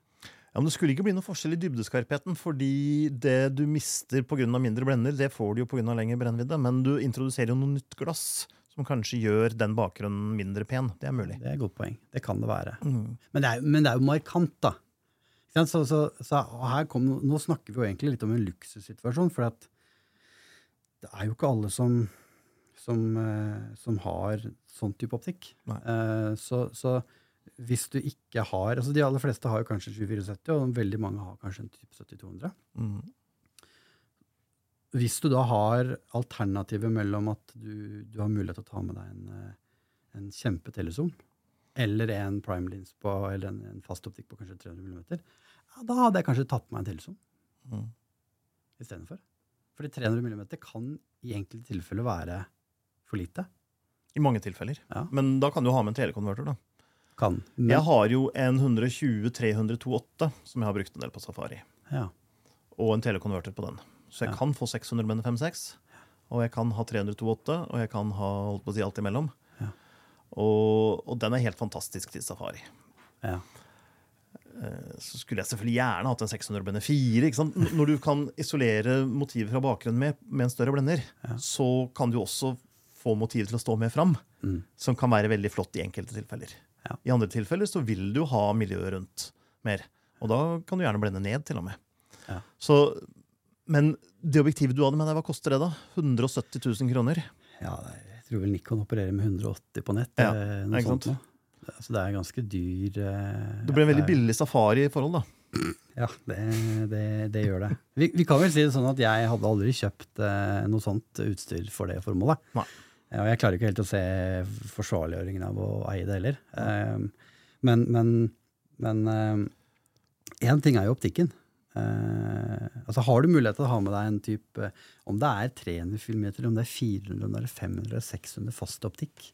Ja, men Det skulle ikke bli noe forskjell i dybdeskarpheten, fordi det du mister pga. mindre blender, det får du jo pga. lengre brennvidde. Men du introduserer jo noe nytt glass som kanskje gjør den bakgrunnen mindre pen. Det er mulig. Det er et godt poeng. Det kan det være. Mm. Men det er, men det er jo markant, da. Så, så, så her kom, nå snakker vi jo egentlig litt om en luksussituasjon, for at det er jo ikke alle som, som, eh, som har sånn type optikk. Eh, så, så hvis du ikke har altså De aller fleste har jo kanskje 2470, og veldig mange har kanskje en type 70-200. Mm. Hvis du da har alternativet mellom at du, du har mulighet til å ta med deg en, eh, en kjempetelezoom, eller en prime lens på, eller en, en fast optikk på kanskje 300 mm, ja, da hadde jeg kanskje tatt med meg en telezoom Mm. istedenfor. Fordi 300 mm kan i enkelte tilfeller være for lite. I mange tilfeller. Ja. Men da kan du ha med en telekonverter. da. Kan. Men, Jeg har jo en 120-300-28 som jeg har brukt en del på safari. ja. Og en telekonverter på den. Så jeg Ja. kan få 600 med en 5.6. Og jeg kan ha 328, og jeg kan ha holdt på å si alt imellom. Ja. Og, og den er helt fantastisk til safari. ja. Eh, Så skulle jeg selvfølgelig gjerne hatt en 600 blende 4. Ikke sant? Når du kan isolere motivet fra bakgrunnen med, med en større blender, så kan du også få motivet til å stå mer fram, Mm. som kan være veldig flott i enkelte tilfeller. Ja. I andre tilfeller så vil du ha miljøet rundt mer. Og da kan du gjerne blende ned, til og med. Ja. Så, men det objektivet du hadde med deg, hva koster det, da? 170 000 kroner? ja, jeg tror vel Nikon opererer med 180 på nett. Ja, eh, noe sånt sant? Så det er ganske dyr eh, Det blir en veldig billig safari i forhold, da. Ja, det, det, det gjør det. Vi, vi kan vel si det sånn at jeg hadde aldri kjøpt eh, noe sånt utstyr for det formålet. Nei. Og jeg klarer ikke helt å se forsvarliggjøringen av å eie det heller. Um, men men, men én ting er jo optikken. Eh, altså Har du mulighet til å ha med deg en type Om det er 300 filmeter, om det er 400, om det er 500 eller 600 fast optikk,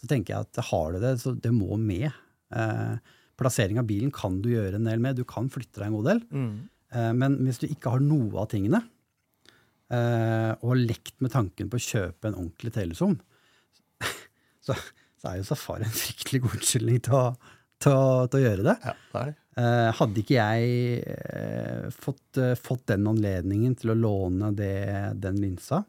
så tenker jeg at har du det, så det må med. Eh, plassering av bilen kan du gjøre en del med. Du kan flytte deg en god del. Mm. Eh, Men hvis du ikke har noe av tingene, eh, og har lekt med tanken på å kjøpe en ordentlig telesom, så, så er jo Safari en fryktelig god unnskyldning til til til å gjøre det. Ja, det er det. Eh, hadde ikke jeg eh, fått, eh, fått den anledningen til å låne det, den linsa,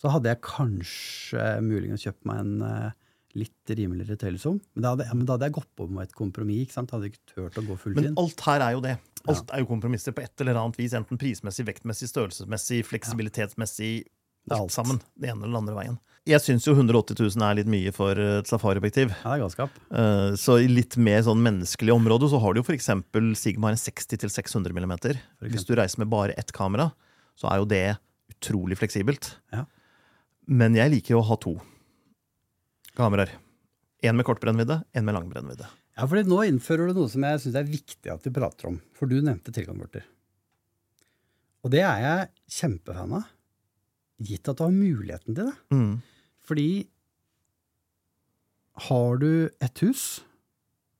så hadde jeg kanskje muligens kjøpt meg en litt rimeligere telezoom. Men da hadde, ja, men da hadde jeg gått på med et kompromiss. ikke sant? Hadde jeg ikke turt å gå fullt inn. Men alt her er jo det. Alt er jo kompromisser på et eller annet vis. Enten prismessig, vektmessig, størrelsesmessig, fleksibilitetsmessig. Alt alt. sammen. Det ene eller den andre veien. Jeg syns jo 180 000 er litt mye for et safariobjektiv. Ja, det er galskap. Eh, Så i litt mer sånn menneskelig område så har du jo f.eks. Sigma 60-600 mm. Hvis du reiser med bare ett kamera, så er jo det utrolig fleksibelt. Ja. Men jeg liker jo å ha to kameraer. En med kort brennvidde, en med lang brennvidde. Ja, fordi nå innfører du noe som jeg syns er viktig at vi prater om. For du nevnte telekonverter. Og det er jeg kjempefan av, gitt at du har muligheten til det. Mm. Fordi har du et hus,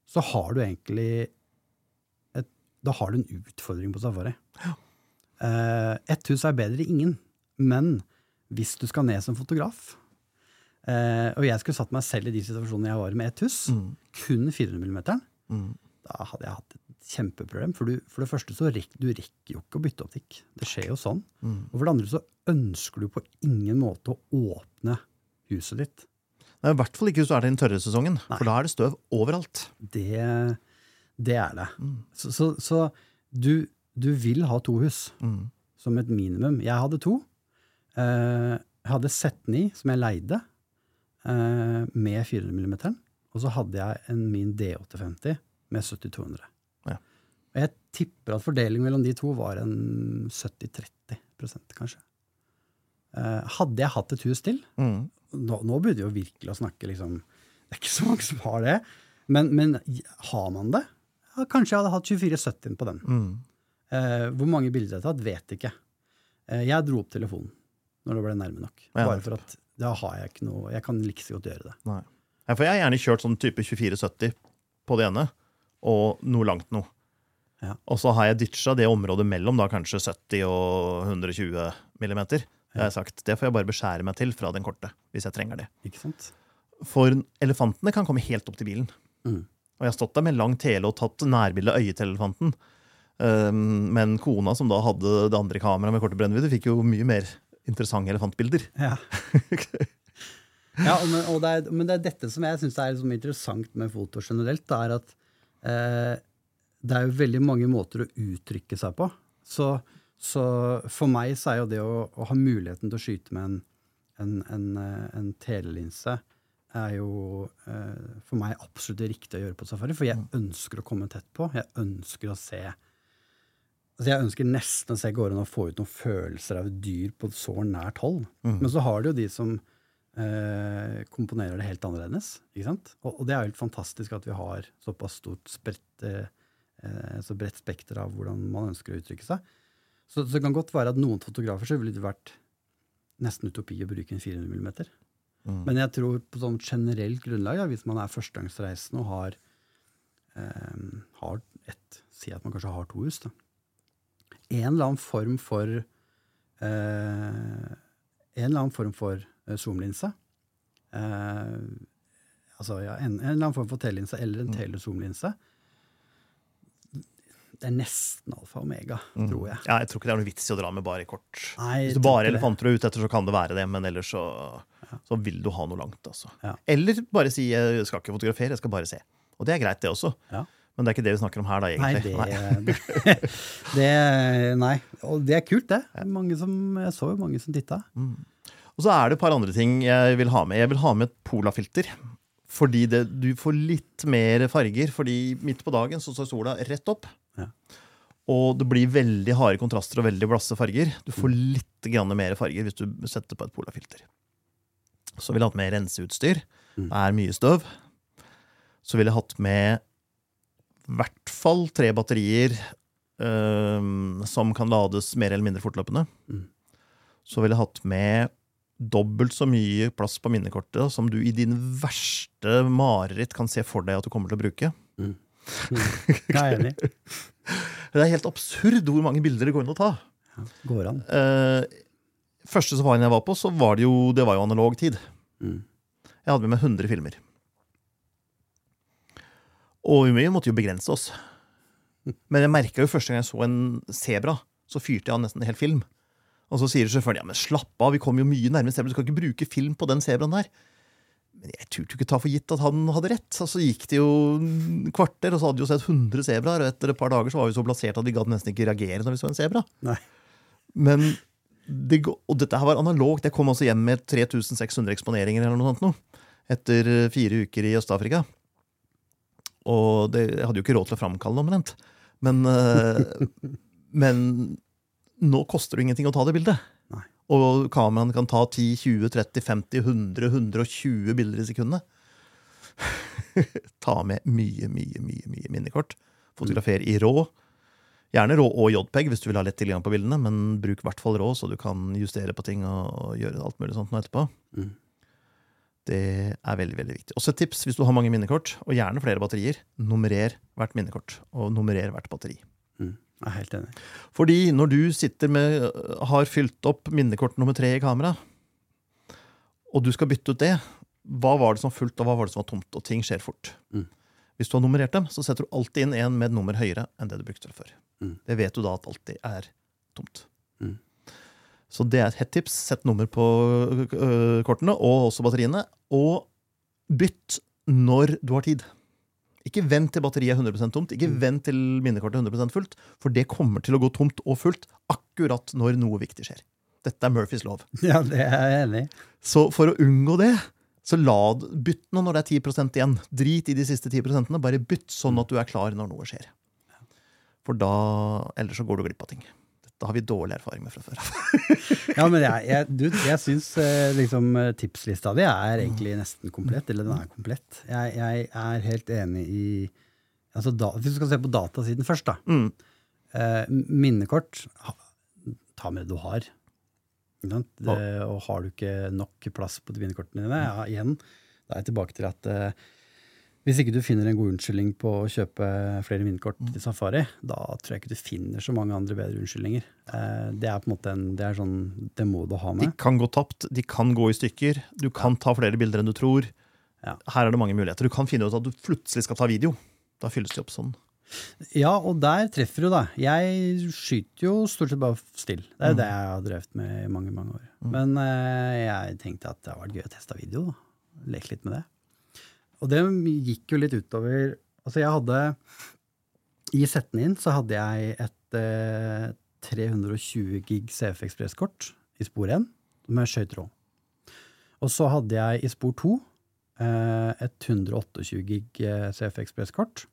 så har du egentlig et, Da har du en utfordring på safari. Eh, ett hus er bedre enn ingen, men hvis du skal ned som fotograf uh, Og jeg skulle satt meg selv i de situasjonene jeg var med ett hus, Mm. kun 400 mm, Mm. da hadde jeg hatt et kjempeproblem. For, du, for det første så rekk, du rekker jo ikke å bytte optikk. Det skjer jo sånn. Mm. Og for det andre så ønsker du på ingen måte å åpne huset ditt. Er I hvert fall ikke hvis du er i den tørre sesongen, Nei. for da er det støv overalt. Det, det er det. Mm. Så, så, så du, du vil ha to hus, Mm. som et minimum. Jeg hadde to. Eh, jeg hadde Z9, som jeg leide, eh, med 400 mm. Og så hadde jeg en min D850 med 70-200. Ja. Og jeg tipper at fordelingen mellom de to var en 70-30% kanskje. Eh, hadde jeg hatt et hus til, Mm. Nå, nå begynner vi virkelig å snakke liksom Det er ikke så mange som har det. Men, men har man det? Ja, kanskje jeg hadde hatt 2470 på den. Mm. Eh, hvor mange bilder jeg har tatt, vet ikke. Eh, jeg dro opp telefonen når det ble nærme nok. Ja, Bare for at da har jeg ikke noe Jeg kan like så godt gjøre det. Nei. Ja, for jeg har gjerne kjørt sånn type 2470 på det ene, og noe langt noe. Ja. Og så har jeg ditcha det området mellom da kanskje 70 og 120 millimeter. Det har jeg sagt. Det får jeg bare beskjære meg til fra den korte, hvis jeg trenger det. Ikke sant? For elefantene kan komme helt opp til bilen. Mm. Og jeg har stått der med lang tele og tatt nærbilde av øyet til elefanten. Um, men kona som da hadde det andre kameraet med korte brennvidde, fikk jo mye mer interessante elefantbilder. Ja. ja men, det er, men det er dette som jeg syns er liksom interessant med foto generelt. Det er at eh, det er jo veldig mange måter å uttrykke seg på. Så, så for meg så er jo det å, å ha muligheten til å skyte med en, en, en, eh, en telelinse er jo eh, for meg absolutt det riktige å gjøre på safari. For jeg ønsker å komme tett på. Jeg ønsker å se altså Jeg ønsker nesten å se går an å få ut noen følelser av et dyr på så nært hold. Men så har du jo de som eh, komponerer det helt annerledes. Ikke sant? Og, og det er jo helt fantastisk at vi har såpass stort spredt, eh, eh, så bredt spekter av hvordan man ønsker å uttrykke seg. Så, så det kan godt være at noen fotografer så ville det vært nesten utopi å bruke en 400 mm. Mm. Men jeg tror på sånn generelt grunnlag, ja, hvis man er førstegangsreisende og har, eh, har et Si at man kanskje har to hus, da. En eller annen form for eh, En eller annen form for eh, zoomlinse. Eh, altså ja, en, en eller annen form for telelinse eller en telezoomlinse. Det er nesten alfa og omega, tror jeg. Ja, jeg tror ikke det er noe vits i å dra med bare kort. Nei, Hvis du bare elefanter er ute etter, så kan det være det, men ellers så, så vil du ha noe langt. altså. Ja. Eller bare si 'jeg skal ikke fotografere, jeg skal bare se'. Og det er greit, det også. Ja. Men det er ikke det vi snakker om her, da, Nei, det, nei. det Nei. Og det er kult, det. Mange som, jeg så jo mange som titta. Og så er det et par andre ting jeg vil ha med. Jeg vil ha med et polafilter. Fordi det, du får litt mer farger, fordi midt på dagen så står sola rett opp. Ja. Og det blir veldig harde kontraster og veldig blasse farger. Du får Mm. litt grann mer farger hvis du setter på et polafilter. Så ville jeg hatt med renseutstyr. Mm. Det er mye støv. Så ville jeg hatt med i hvert fall tre batterier øh, som kan lades mer eller mindre fortløpende. Mm. Så ville jeg hatt med dobbelt så mye plass på minnekortet som du i din verste mareritt kan se for deg at du kommer til å bruke. Mm. Jeg er enig. Det er helt absurd hvor mange bilder det går an å ta. Ja, går an. Eh, første safarien jeg var på, så var det jo, det var jo analog tid. Mm. Jeg hadde med meg 100 filmer. Og vi måtte jo begrense oss. Men jeg merka jo første gang jeg så en sebra, så fyrte jeg av nesten en hel film. Og så sier sjåføren ja, men slapp av, vi kom jo mye nærmere sebra, du skal ikke bruke film på den sebraen der. Men jeg turte ikke ta for gitt at han hadde rett. Så så gikk det jo kvarter, og så hadde vi jo sett 100 sebraer, og etter et par dager så var vi så blasert at vi gadd nesten ikke reagere når vi så en sebra. Men det, Og dette her var analogt. Jeg kom altså hjem med 3600 eksponeringer eller noe sånt nå, etter fire uker i Øst-Afrika. Og det, jeg hadde jo ikke råd til å framkalle det, omtrent. Men, eh, men nå koster det ingenting å ta det bildet. Og kameraene kan ta 10, 20, 30, 50, 100, 120 bilder i sekundet. ta med mye, mye, mye, mye minnekort. Fotografer i rå. Gjerne rå og JPEG hvis du vil ha lett tilgang på bildene, men bruk i hvert fall rå, så du kan justere på ting og gjøre alt mulig sånt nå etterpå. Mm. Det er veldig veldig viktig. Også et tips hvis du har mange minnekort, og gjerne flere batterier. Nummerer hvert minnekort, og nummerer hvert batteri. Mm. Jeg er helt enig. Fordi når du sitter med, har fylt opp minnekort nummer tre i kamera, og du skal bytte ut det, hva var det som var fullt, og hva var det som var tomt? Og ting skjer fort. Mm. Hvis du har nummerert dem, så setter du alltid inn en med et nummer høyere enn det du brukte før. Mm. Det vet du da at alltid er tomt. Mm. Så det er et hett tips. Sett nummer på øh, kortene, og også batteriene. Og bytt når du har tid. Ikke vent til batteriet er 100% tomt, ikke Mm. vent til minnekortet er 100% fullt, for det kommer til å gå tomt og fullt akkurat når noe viktig skjer. Dette er Murphys lov. Ja, det er jeg enig i. Så for å unngå det, så la bytt nå når det er 10 igjen. Drit i de siste 10% bare bytt sånn at du er klar når noe skjer. For da, ellers så går du glipp av ting. Dette har vi dårlig erfaring med fra før. Ja, men jeg, jeg, du, jeg syns eh, liksom, eh, tipslista di er egentlig nesten komplett. Eller den er komplett. Jeg, jeg er helt enig i altså, da, Hvis du skal se på datasiden først, da. Mm. Eh, minnekort, ta med det du har. Det, og har du ikke nok plass på de minnekortene dine, ja, igjen, da er jeg tilbake til at eh, hvis ikke du finner en god unnskyldning på å kjøpe flere minnekort til Safari, da tror jeg ikke du finner så mange andre bedre unnskyldninger. Eh, det er på en måte en, det er sånn, det må du ha De kan gå tapt, de kan gå i stykker. Du kan ta flere bilder enn du tror. Ja. Her er det mange muligheter. Du kan finne ut at du plutselig skal ta video. Da fylles de opp sånn. Ja, og der treffer du, da. Jeg skyter jo stort sett bare still. Det er Mm. det jeg har drevet med i mange, mange år. Men eh, jeg tenkte at det hadde vært gøy å teste video, da. Leke litt med det. Og det gikk jo litt utover Altså, jeg hadde I setten inn så hadde jeg et eh, 320 gig CF Ekspress-kort i spor 1, med jeg skøyt. Og så hadde jeg i spor 2 eh, et 128 gig eh, CF Ekspress-kort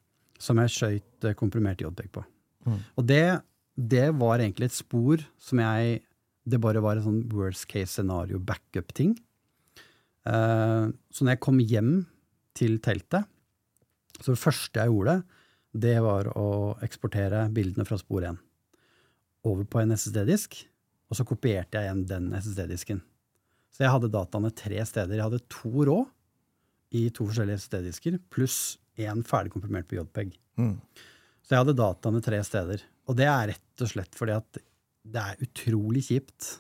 som jeg skøyt eh, komprimert JPEG på. Mm. Og det, det var egentlig et spor som jeg Det bare var en sånn worst case scenario backup-ting. Eh, så når jeg kom hjem til teltet, så det første jeg gjorde, det var å eksportere bildene fra spor 1 over på en SSD-disk, og så kopierte jeg igjen den SSD-disken. Så jeg hadde dataene tre steder. Jeg hadde to rå i to forskjellige SSD-disker, pluss én ferdig komprimert på JPEG. Mm. Så jeg hadde dataene tre steder. Og det er rett og slett fordi at det er utrolig kjipt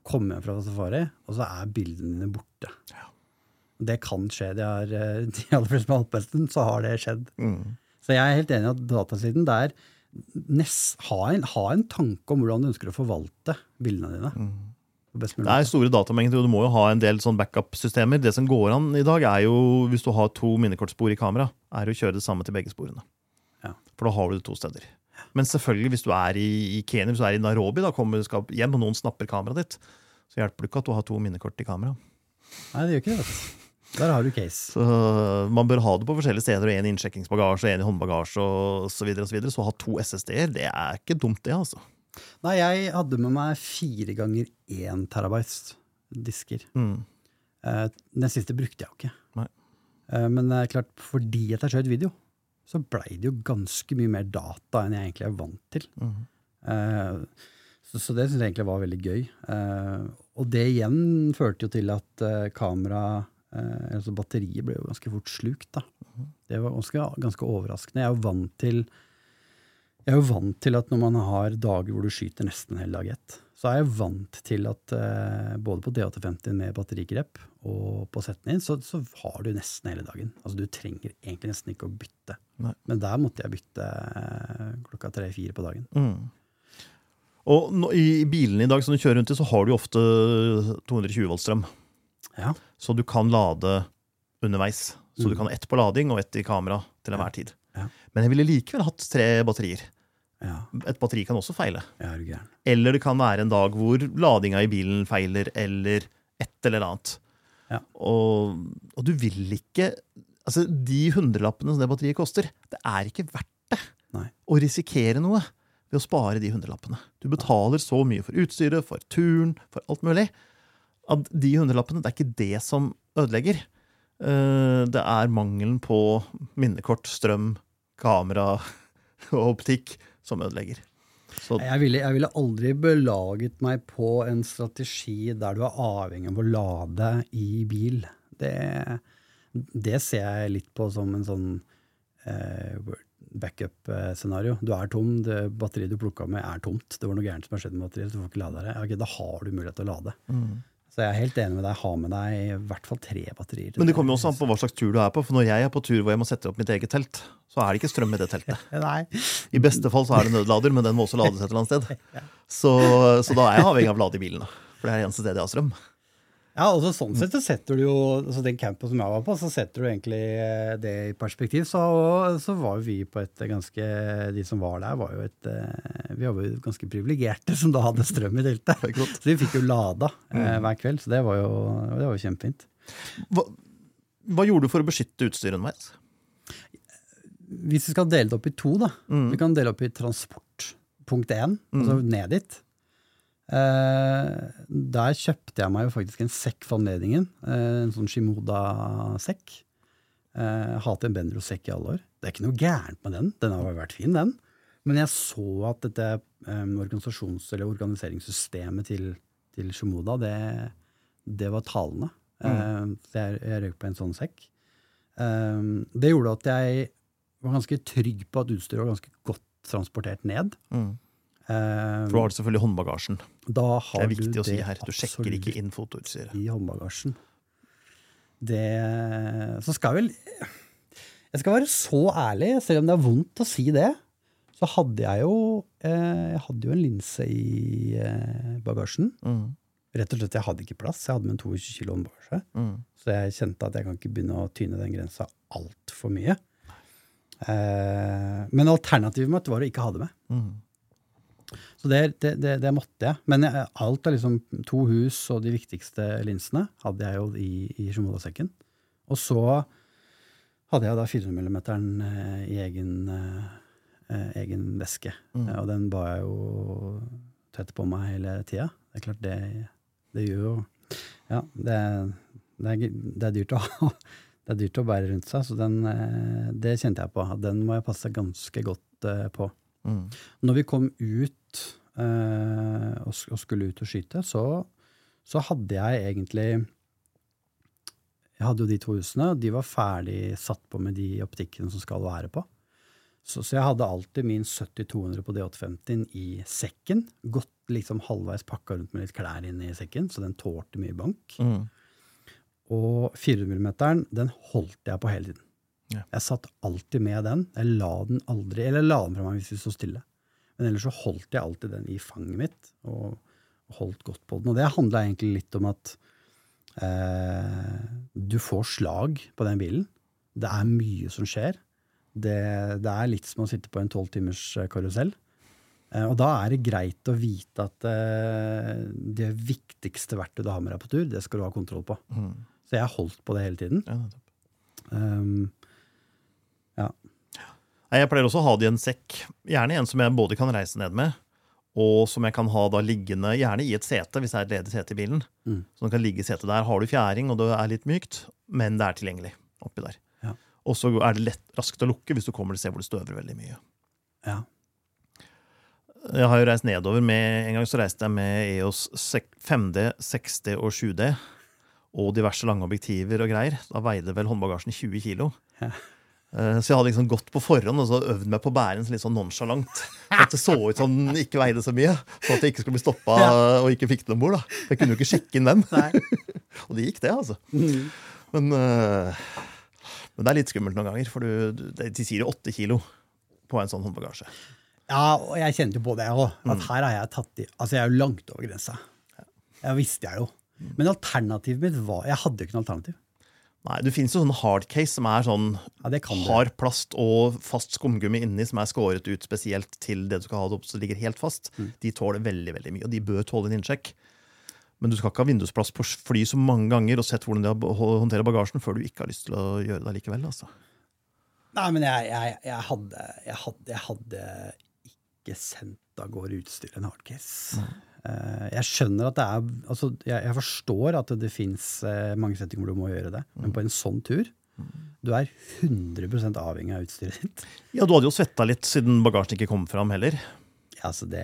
å komme hjem fra Safari, og så er bildene dine borte. Det kan skje. Det er, eh, de aller fleste med har holdt på en stund, så har det skjedd. Mm. Så jeg er helt enig i at datasiden der nest, ha, en, ha en tanke om hvordan du ønsker å forvalte bildene dine. Mm. Det er store datamengder, og du må jo ha en del sånn backup-systemer. Det som går an i dag, er jo, hvis du har to minnekortspor i kamera, er å kjøre det samme til begge sporene. Ja. For da har du det to steder. Men selvfølgelig, hvis du er i, i Kenya, hvis du er i Nairobi, da kommer du skal hjem, og noen snapper kameraet ditt, så hjelper det ikke at du har to minnekort i kamera. Nei, det gjør ikke det. Der har du case. Så Man bør ha det på forskjellige steder, og en i innsjekkingsbagasje, en i håndbagasje og så videre. og Så, videre. så å ha to SSD-er, det er ikke dumt, det. altså. Nei, jeg hadde med meg fire ganger én terabytes disker. Mm. Eh, Den siste brukte jeg jo ikke. Nei. Eh, Men det er klart, fordi at jeg skjøt video, så blei det jo ganske mye mer data enn jeg egentlig er vant til. Mhm. Eh, Så, så det syns jeg egentlig var veldig gøy. Og det igjen førte jo til at kameraet kamera eh, Altså batteriet ble jo ganske fort slukt, da. Det var ganske, ganske overraskende. Jeg er jo vant til jeg er jo vant til at når man har dager hvor du skyter nesten hele dag ett, så er jeg vant til at eh, både på D850 med batterigrep og på setten inn, så, så har du nesten hele dagen. Altså Du trenger egentlig nesten ikke å bytte. Nei. Men der måtte jeg bytte eh, klokka tre-fire på dagen. Mm. Og nå, i bilene i dag som du kjører rundt i, så har du jo ofte 220 volt strøm. Ja. Så du kan lade underveis. Så du Mm. kan ha ett på lading og ett i kamera til enhver tid. Ja. Men jeg ville likevel hatt tre batterier. Ja, Et batteri kan også feile. er. Eller det kan være en dag hvor ladinga i bilen feiler, eller et eller annet. Ja. Og, og du vil ikke Altså, de hundrelappene som det batteriet koster, det er ikke verdt det Nei. å risikere noe ved å spare de hundrelappene. Du betaler så mye for utstyret, for turen, for alt mulig, at de hundrelappene, det er ikke det som ødelegger. Eh, Det er mangelen på minnekort, strøm, kamera og optikk som ødelegger. Så Jeg ville, jeg ville aldri belaget meg på en strategi der du er avhengig av å lade i bil. Det, det ser jeg litt på som en sånn eh, backup-scenario. Du er tom, det batteriet du plukka med er tomt. Det var noe gærent som har skjedd med batteriet, du får ikke lade det. Ok, da har du mulighet til å lade. Så jeg er helt enig med deg. Ha med deg i hvert fall tre batterier. Men det kommer jo også an på hva slags tur du er på. For når jeg er på tur hvor jeg må sette opp mitt eget telt, så er det ikke strøm i det teltet. Nei. I beste fall så er det nødlader, men den må også lades et eller annet sted. Så, så da er jeg avhengig av å lade i bilen. For det er det eneste stedet jeg har strøm. Ja, altså sånn sett så setter du jo altså Den campen som jeg var på, så setter du egentlig eh, det i perspektiv. Så, så var jo vi på et ganske De som var der, var jo et eh, Vi var jo ganske privilegerte som da hadde strøm i teltet. Så vi fikk jo lada eh, hver kveld, så det var jo, det var jo kjempefint. Hva, hva gjorde du for å beskytte utstyret underveis? Hvis vi skal dele det opp i to, da. Mm. Vi kan dele opp i transport. Punkt én, altså ned dit. Eh, der kjøpte jeg meg jo faktisk en sekk for anledningen. Eh, en sånn Shimoda-sekk. Eh, hatt en Benro-sekk i alle år. Det er ikke noe gærent med den. Den har jo vært fin, den. Men jeg så at dette eh, organisasjons- eller organiseringssystemet til, til Shimoda, det, det var talende. Eh, så jeg, jeg røyk på en sånn sekk. Eh, det gjorde at jeg var ganske trygg på at utstyret var ganske godt transportert ned. Mm. Eh, For du har selvfølgelig håndbagasjen. da Det er viktig du å si her. Du sjekker ikke inn fotoutstyret. i håndbagasjen. Det Så skal jeg vel Jeg skal være så ærlig, selv om det er vondt å si det, så hadde jeg jo eh, Jeg hadde jo en linse i eh, bagasjen. Mm. Rett og slett, jeg hadde ikke plass. Jeg hadde med en 22 kilo håndbagasje. Mm. Så jeg kjente at jeg kan ikke begynne å tyne den grensa altfor mye. Men alternativet mitt var å ikke ha det med. Mm. Så det, det, det, det måtte jeg. Men jeg, alt av liksom to hus og de viktigste linsene hadde jeg jo i, i Shimoda-sekken. Og så hadde jeg da 400 mm i egen, eh, egen veske. Mm. Og den ba jeg jo tett på meg hele tida. Det er klart, det, det gjør jo Ja, det, det, er, det er dyrt å ha. Det er dyrt å bære rundt seg, så den, eh, det kjente jeg på. Den må jeg passe ganske godt eh, på. Mm. Når vi kom ut eh, og, og skulle ut og skyte, så, så hadde jeg egentlig Jeg hadde jo de to husene, og de var ferdig satt på med de optikkene som skal være på. Så, så jeg hadde alltid min 70-200 på D850 i sekken. Gått liksom halvveis pakka rundt med litt klær inn i sekken, så den tålte mye bank. Mm. Og 400 mm, den holdt jeg på hele tiden. Ja. Jeg satt alltid med den. Jeg la den aldri, eller jeg la den fra meg hvis vi sto stille. Men ellers så holdt jeg alltid den i fanget mitt, og holdt godt på den. Og det handla egentlig litt om at eh, du får slag på den bilen. Det er mye som skjer. Det, det er litt som å sitte på en tolv timers eh, karusell. Eh, og da er det greit å vite at eh, det viktigste verktøyet du har med deg på tur, det skal du ha kontroll på. Mm. Så jeg har holdt på det hele tiden. Ja, nettopp. Um. Nei, Jeg pleier også å ha det i en sekk. Gjerne en som jeg både kan reise ned med, og som jeg kan ha da liggende gjerne i et sete, hvis det er et ledig sete i bilen. Mm. Så den kan ligge i setet der. Har du fjæring, og det er litt mykt, men det er tilgjengelig oppi der. Ja. Og så er det lett, raskt å lukke hvis du kommer til et sted hvor det støver veldig mye. ja. Jeg har jo reist nedover med En gang så reiste jeg med EOS 5D, 6D og 7D. Og diverse lange objektiver og greier. Da veide vel håndbagasjen 20 kilo. Ja. Eh, Så jeg hadde liksom gått på forhånd og så øvd meg på bæren litt sånn nonchalant. Så at det så ut som den ikke veide så mye. Så at jeg ikke skulle bli stoppa og ikke fikk den om bord. Jeg kunne jo ikke sjekke inn den. Og det gikk, det, altså. Mm. Men, øh, men det er litt skummelt noen ganger, for du, de sier jo åtte kilo på en sånn håndbagasje. Ja, og jeg kjente jo på det òg. Mm. At her har jeg tatt i Altså, jeg er jo langt over grensa. Det visste jeg jo. Mm. Men alternativet mitt var Jeg hadde jo ikke noe alternativ. Nei, Det finnes jo sånn hardcase som er sånn Ja, det kan du. hard plast og fast skumgummi inni som er skåret ut spesielt til det du skal ha det opp så det ligger helt fast. Mm. De tåler veldig veldig mye, og de bør tåle en innsjekk. Men du skal ikke ha vindusplass på fly så mange ganger og sett hvordan de håndterer bagasjen før du ikke har lyst til å gjøre det likevel. Altså. Nei, men jeg, jeg, jeg, hadde, jeg, hadde, jeg hadde ikke sendt av gårde utstyr en hardcase. Eh, jeg skjønner at det er altså, jeg, jeg forstår at det fins mange settinger hvor du må gjøre det, men på en sånn tur du er 100 avhengig av utstyret ditt. Ja, Du hadde jo svetta litt siden bagasjen ikke kom fram heller. Ja, altså det,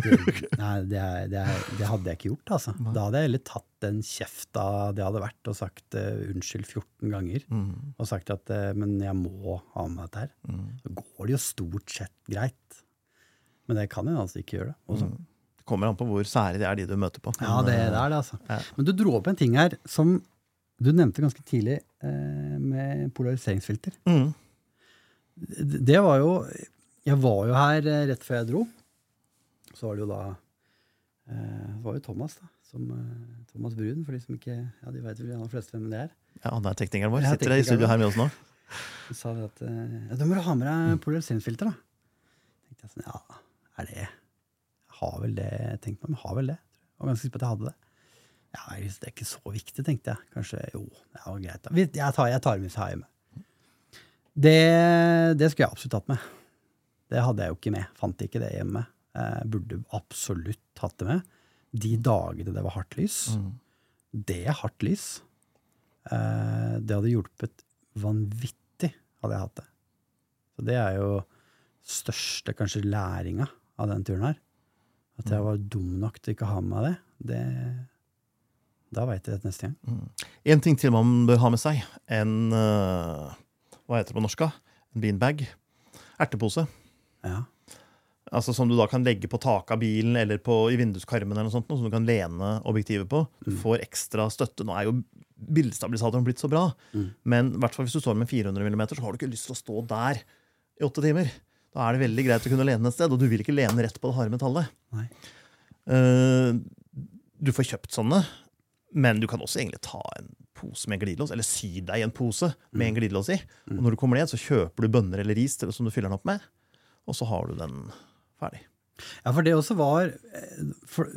det, nei, det, det, det, hadde jeg ikke gjort. altså. Da hadde jeg heller tatt den kjefta det hadde vært, og sagt uh, unnskyld 14 ganger. Mm. Og sagt at uh, men jeg må ha med dette her. Mm. Så går det jo stort sett greit. Men det kan jeg altså ikke gjøre. Også. Mm. Det kommer an på hvor sære de er, de du møter på. Ja, det, er det, altså. Ja. Men du dro opp en ting her som du nevnte ganske tidlig eh, med polariseringsfilter. Mm. Det, det var jo Jeg var jo her eh, rett før jeg dro. Så var det jo da eh, Det var jo Thomas, da. Som, eh, Thomas Brun, for de som ikke Ja, de vet vel de fleste hvem det er. Ja, han er teknikeren vår. Sitter i studio her med oss nå. Så sa vi at eh, ja, da må du ha med deg polariseringsfilter, da. tenkte jeg sånn, ja, er det har vel det, tenkte meg, men har vel det. Jeg var ganske sikker på at jeg hadde det. Ja, Det er ikke så viktig, tenkte jeg. Kanskje jo, det var greit. Jeg tar, jeg tar med har hjemme. Det, det skulle jeg absolutt hatt med. Det hadde jeg jo ikke med. Fant ikke det hjemme. Jeg burde absolutt hatt det med. De dagene det var hardt lys. Mm. Det er hardt lys. Eh, det hadde hjulpet vanvittig, hadde jeg hatt det. Så det er jo største kanskje læringa av den turen her. At jeg var dum nok til ikke å ha med meg det. Det da veit jeg det neste gang. Mm. En ting til man bør ha med seg. En uh, Hva heter det på norsk? En beanbag. Ertepose. Ja. Altså Som du da kan legge på taket av bilen eller på, i vinduskarmen, eller noe sånt, som du kan lene objektivet på. Du mm. får ekstra støtte. Nå er jo bildestabilisatoren blitt så bra, mm. men hvert hvis du står med 400 mm, så har du ikke lyst til å stå der i åtte timer. Da er det veldig greit å kunne lene et sted, og du vil ikke lene rett på det harde metallet. Nei. du får kjøpt sånne. Men du kan også egentlig ta en pose med glidelås, eller sy deg en pose med en mm. glidelås i. Og når du kommer ned, så kjøper du bønner eller ris til, som du fyller den opp med, og så har du den ferdig. Ja, for det også var eh, for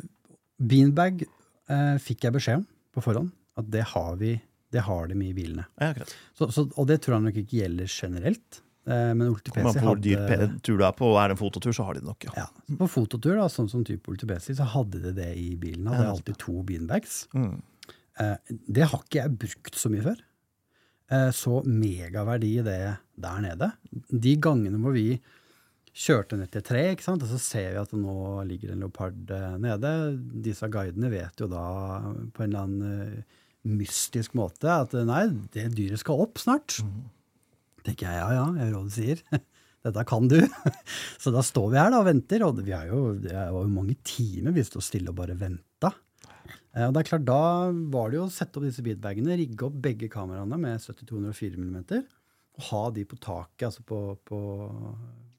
Beanbag eh, fikk jeg beskjed om på forhånd at det har vi det har de i bilene. Ja, så, så, og det tror jeg nok ikke gjelder generelt. Eh, men Olti PC hadde... Hvor dyr tur du er på, er det en fototur, så har de det nok. Ja. ja på fototur, da, sånn som type Olti PC, så hadde de det i bilen. Hadde ja, alltid to beanbags. Mm. Eh, det har ikke jeg brukt så mye før. Eh, så megaverdi i det der nede. De gangene hvor vi kjørte ned til tre, ikke sant? og så ser vi at nå ligger en leopard nede. Disse guidene vet jo da på en eller annen mystisk måte at nei, det dyret skal opp snart. Mm tenker jeg ja, ja, jeg gjør hva du sier. Dette kan du. Så da står vi her da og venter. Og vi er jo, det var jo mange timer vi sto stille og bare venta. Eh, og det er klart, Da var det jo å sette opp disse beatbagene, rigge opp begge kameraene med 70-204 mm, og ha de på taket, altså på, på,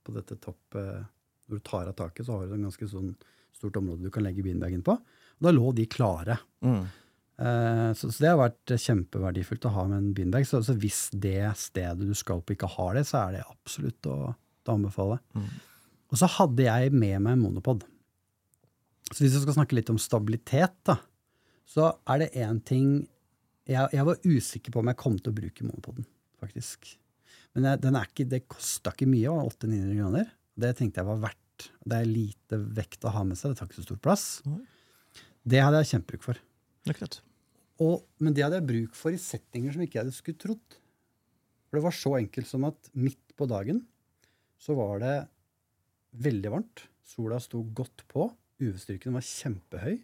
på dette toppet Når du tar av taket, så har du et ganske sånn stort område du kan legge beanbagen på. Og da lå de klare. Mm. Eh, så, så, det har vært kjempeverdifullt å ha med en beanbag. Så, så, hvis det stedet du skal på, ikke har det, så er det absolutt å, å anbefale. Mm. Og så hadde jeg med meg en monopod. Så hvis vi skal snakke litt om stabilitet, da, så er det én ting jeg, jeg, var usikker på om jeg kom til å bruke monopoden, faktisk. Men jeg, den er ikke, det kosta ikke mye, 800-900 kroner. Det tenkte jeg var verdt. Det er lite vekt å ha med seg, det tar ikke så stor plass. Det hadde jeg kjempebruk for. Akkurat. Og, men det hadde jeg bruk for i settinger som ikke jeg hadde skulle trodd. For det var så enkelt som at midt på dagen så var det veldig varmt. Sola sto godt på. UV-styrken var kjempehøy.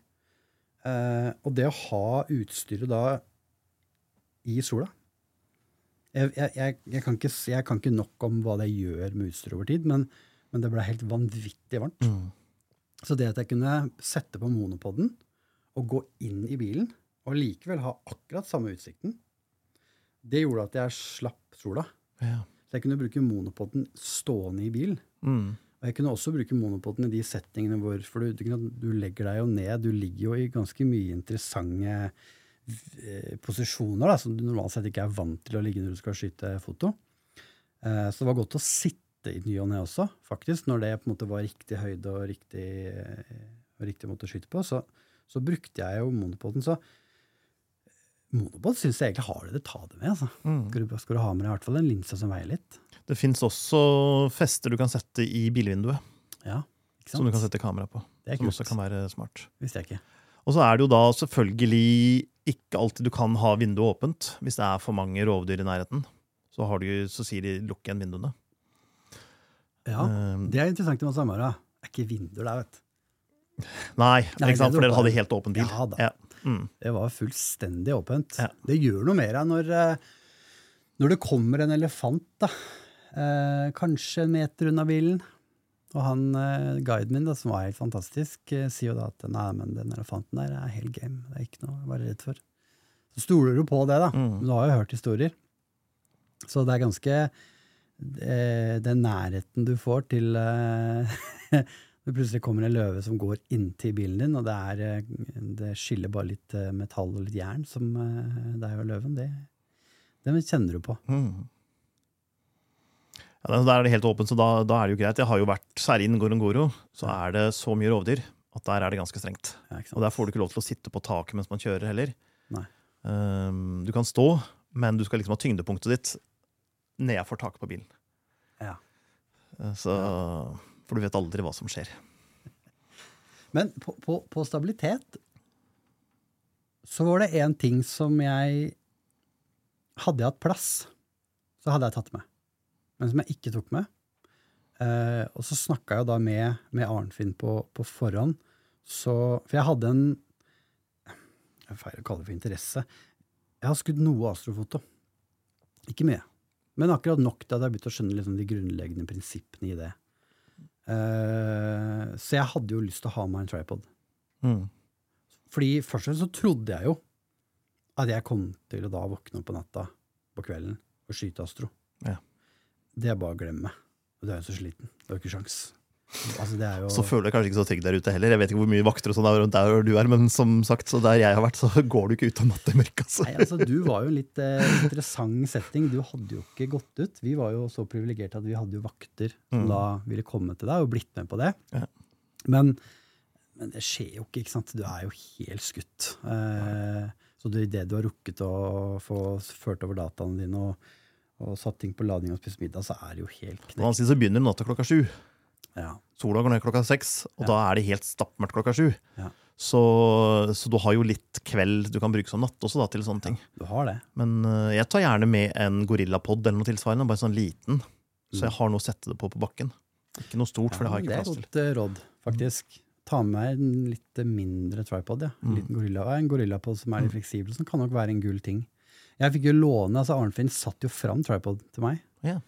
Eh, og det å ha utstyret da i sola jeg, jeg, jeg, jeg, kan ikke, jeg, kan ikke, nok om hva det gjør med utstyret over tid, men, men det ble helt vanvittig varmt. Mm. Så det at jeg kunne sette på monopoden og gå inn i bilen og likevel ha akkurat samme utsikten, det gjorde at jeg slapp sola. Ja. Så jeg kunne bruke monopoden stående i bilen. Mm. Og jeg kunne også bruke monopoden i de settingene hvor For du, du, legger deg jo ned. Du ligger jo i ganske mye interessante eh, posisjoner da, som du normalt sett ikke er vant til å ligge når du skal skyte foto. Eh, så det var godt å sitte i ny og ne også, faktisk, når det på en måte var riktig høyde og riktig, eh, og riktig måte å skyte på. Så, så brukte jeg jo monopoden. Så Monopod syns jeg egentlig har det det ta det med. Altså. Mm. Skal, du, skal, du, ha med deg i hvert fall en linse som veier litt. Det fins også fester du kan sette i bilvinduet. Ja, som du kan sette kamera på. Det er som også kan være smart. Visste jeg ikke. Og så er det jo da selvfølgelig ikke alltid du kan ha vinduet åpent hvis det er for mange rovdyr i nærheten. Så, har du, så sier de 'lukk igjen vinduene'. Ja, um, Det er interessant med Samara. Det er ikke vinduer der, vet du. nei, Nei, ikke sant? for er dere hadde helt åpen bil. Ja da. Ja. Mm. Det var fullstendig åpent. Ja. Det gjør noe mer deg når, eh, når det kommer en elefant, da. Eh, kanskje en meter unna bilen. Og han eh, guiden min, da, som var helt fantastisk, eh, sier jo da at nei, men den elefanten der er helt game. Det er ikke noe å være redd for. Så stoler du på det, da. Mm. Du har jo hørt historier. Så det er ganske eh, Den nærheten du får til eh, Det plutselig kommer en løve som går inntil bilen din, og det, er, eh, det skiller bare litt eh, metall og litt jern som eh, deg og løven. Det, det kjenner du på. Mm. Ja, da- er det helt åpent, så da, da er det jo greit. Jeg har jo vært, Særlig innen Gorongoro, så er det så mye rovdyr at der er det ganske strengt. Ja. Og der får du ikke lov til å sitte på taket mens man kjører heller. Um, du kan stå, men du skal liksom ha tyngdepunktet ditt nedafor taket på bilen. Ja. Så Så, For du vet aldri hva som skjer. Men på, på, på stabilitet så var det én ting som jeg Hadde jeg hatt plass, så hadde jeg tatt med. Men som jeg ikke tok med. Eh, og så snakka jeg da med, med Arnfinn på, på forhånd. Så, for jeg hadde en Jeg feirer å kalle det for interesse. Jeg har skutt noe astrofoto. Ikke mye. Men akkurat nok til at jeg har begynt å skjønne liksom de grunnleggende prinsippene i det. Eh, så jeg hadde jo lyst til å ha meg en tripod. Mm. Fordi først og fremst så trodde jeg jo at jeg kom til å da våkne opp på natta på kvelden og skyte astro. Ja. Det er bare å glemme. Og du er jo så sliten. Du har ikke sjans. Altså, det jo Så føler jeg kanskje ikke så trygg der ute heller. Jeg vet ikke hvor mye vakter og sånn er rundt der du er, men som sagt, så der jeg har vært, så går du ikke ut om natta i mørket. Altså. Nei, altså, du var jo en litt eh, interessant setting. Du hadde jo ikke gått ut. Vi var jo så privilegerte at vi hadde jo vakter som Mm. da ville komme til deg og blitt med på det. Ja. Men, men det skjer jo ikke, ikke sant. Du er jo helt skutt. Eh, så det, det du har rukket å få ført over dataene dine og, og satt ting på lading og spist middag, så er det jo helt På den knekt. annen side så begynner natta klokka sju. Ja. Sola går ned klokka seks, og Ja. da er det helt stappmørkt klokka sju. Ja. Så, så du har jo litt kveld du kan bruke som natt også da, til sånne ting. Du har det. Men uh, jeg tar gjerne med en gorillapod eller noe tilsvarende, bare sånn liten. Så jeg har noe å sette det på på bakken. Ikke noe stort, for det har jeg Mm. Ikke plass til. det er godt eh, råd, faktisk. Ta med meg en litt mindre tripod. Ja. En Mm. liten gorilla, en gorillapod som er litt fleksibel, som kan nok være en gull ting. Jeg fikk jo låne, altså Arnfinn satt jo fram tripod til meg. Ja.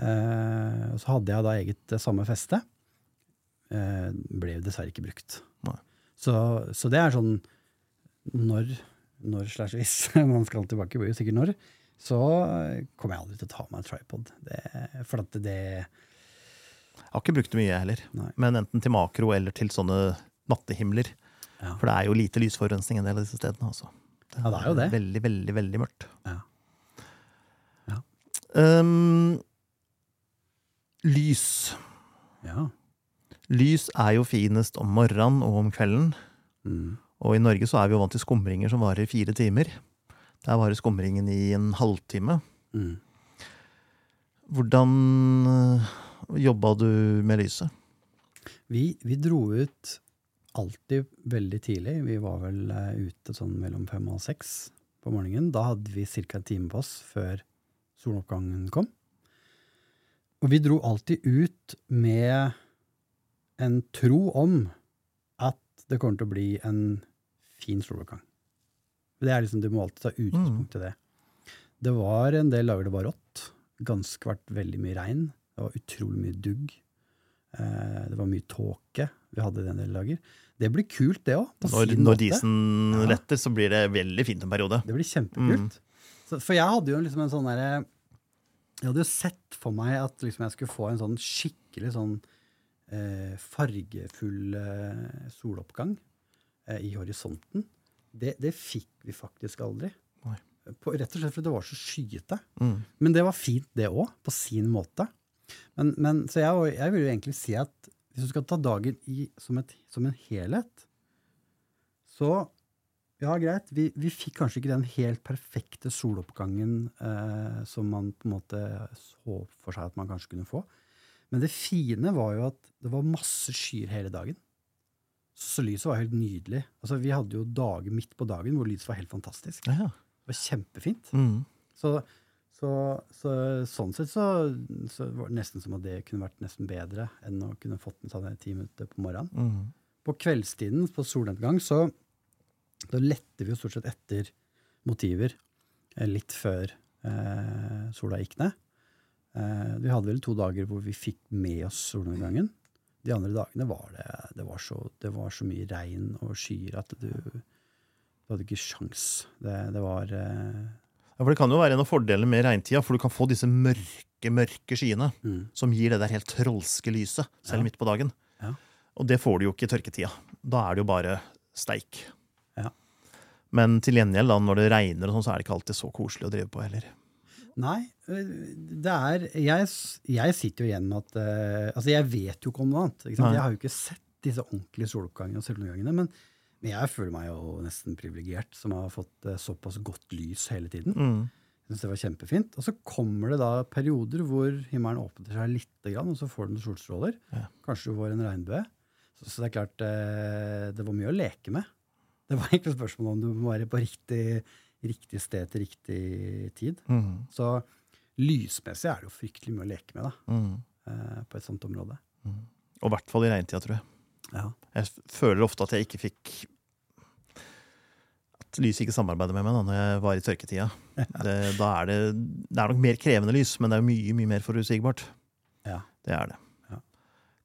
Uh, og så hadde jeg da eget eh, samme feste. Eh, ble dessverre ikke brukt. Så, så det er sånn når, når slash hvis man skal tilbake, blir jo sikkert når, så kommer jeg aldri til å ta meg en tripod. Det, for at det Jeg har ikke brukt det mye, heller. Nei. Men enten til makro eller til sånne nattehimler. Ja. For det er jo lite lysforurensning en del av disse stedene. Altså. Ja, det er jo det. Veldig, veldig, veldig mørkt. Ja. Ja. Um, lys. Ja. Lys er jo finest om morgenen og om kvelden. Mm. Og i Norge så er vi jo vant til skumringer som varer fire timer. Der varer skumringen i en halvtime. Mm. Hvordan øh, jobba du med lyset? Vi, vi dro ut alltid veldig tidlig. Vi var vel eh, ute sånn mellom fem og seks på morgenen. Da hadde vi ca. en time på oss før soloppgangen kom. Og vi dro alltid ut med en tro om at det kommer til å bli en fin soloppgang. Det er liksom, Du må alltid ta utgangspunkt i det. Det var en del dager det var rått. Ganske vært veldig mye regn. Det var utrolig mye dugg. Eh, det var mye tåke vi hadde i en del dager. Det blir kult, det òg. Når, når disen Ja. letter, så blir det veldig fint en periode. Det blir kjempekult. Så, for jeg hadde jo liksom en sånn derre Jeg hadde jo sett for meg at liksom jeg skulle få en sånn skikkelig sånn fargefull eh, soloppgang eh, i horisonten. Det, det fikk vi faktisk aldri. På, rett og slett fordi det var så skyete. Mm. Men det var fint, det òg, på sin måte. Men, men, så jeg, jeg vil jo egentlig si at hvis du skal ta dagen i, som, et, som en helhet, så ja, greit, vi, vi fikk kanskje ikke den helt perfekte soloppgangen eh, som man på en måte så for seg at man kanskje kunne få. Men det fine var jo at det var masse skyer hele dagen. Så lyset var helt nydelig. Altså, vi hadde jo dager midt på dagen hvor lyset var helt fantastisk. Ja. Det var kjempefint. Mm. Så, så, så sånn sett så, så var det nesten som at det kunne vært nesten bedre enn å kunne fått en sånn ti minutter på morgenen. Mm. På kveldstiden, på solnedgang, så da lette vi jo stort sett etter motiver eh, litt før eh, sola gikk ned. Eh, vi hadde vel to dager hvor vi fikk med oss solnedgangen. De andre dagene var det, det, var så, det var så mye regn og skyer at du, du hadde ikke sjans. Det, det var eh, Ja, for Det kan jo være en av fordelene med regntida, for du kan få disse mørke mørke skyene mm, som gir det der helt trolske lyset, selv Ja. midt på dagen. Ja. Og det får du jo ikke i tørketida. Da er det jo bare steik. Ja. Men til gjengjeld, da, når det regner, og sånn, så er det ikke alltid så koselig å drive på heller. Nei, det er Jeg, jeg sitter jo igjen med at uh, Altså, jeg vet jo ikke om noe annet. Jeg har jo ikke sett disse ordentlige soloppgangene og solnedgangene. Men, men jeg føler meg jo nesten privilegert som har fått uh, såpass godt lys hele tiden. Mm. Jeg synes det var kjempefint. Og så kommer det da perioder hvor himmelen åpner seg litt, og så får du noen solstråler. Ja. Kanskje du får en regnbue. Så, så det er klart, det var mye å leke med. Det var egentlig spørsmålet spørsmål om du må være på riktig, riktig sted til riktig tid. Mm. Så lysmessig er det jo fryktelig mye å leke med da, Mm. eh, på et sånt område. Og i hvert fall i regntida, tror jeg. Ja. Jeg føler ofte at jeg ikke fikk At lyset ikke samarbeider med meg da når jeg var i tørketida. Det, da er det, det er nok mer krevende lys, men det er mye mye mer forutsigbart. Ja. Det er det.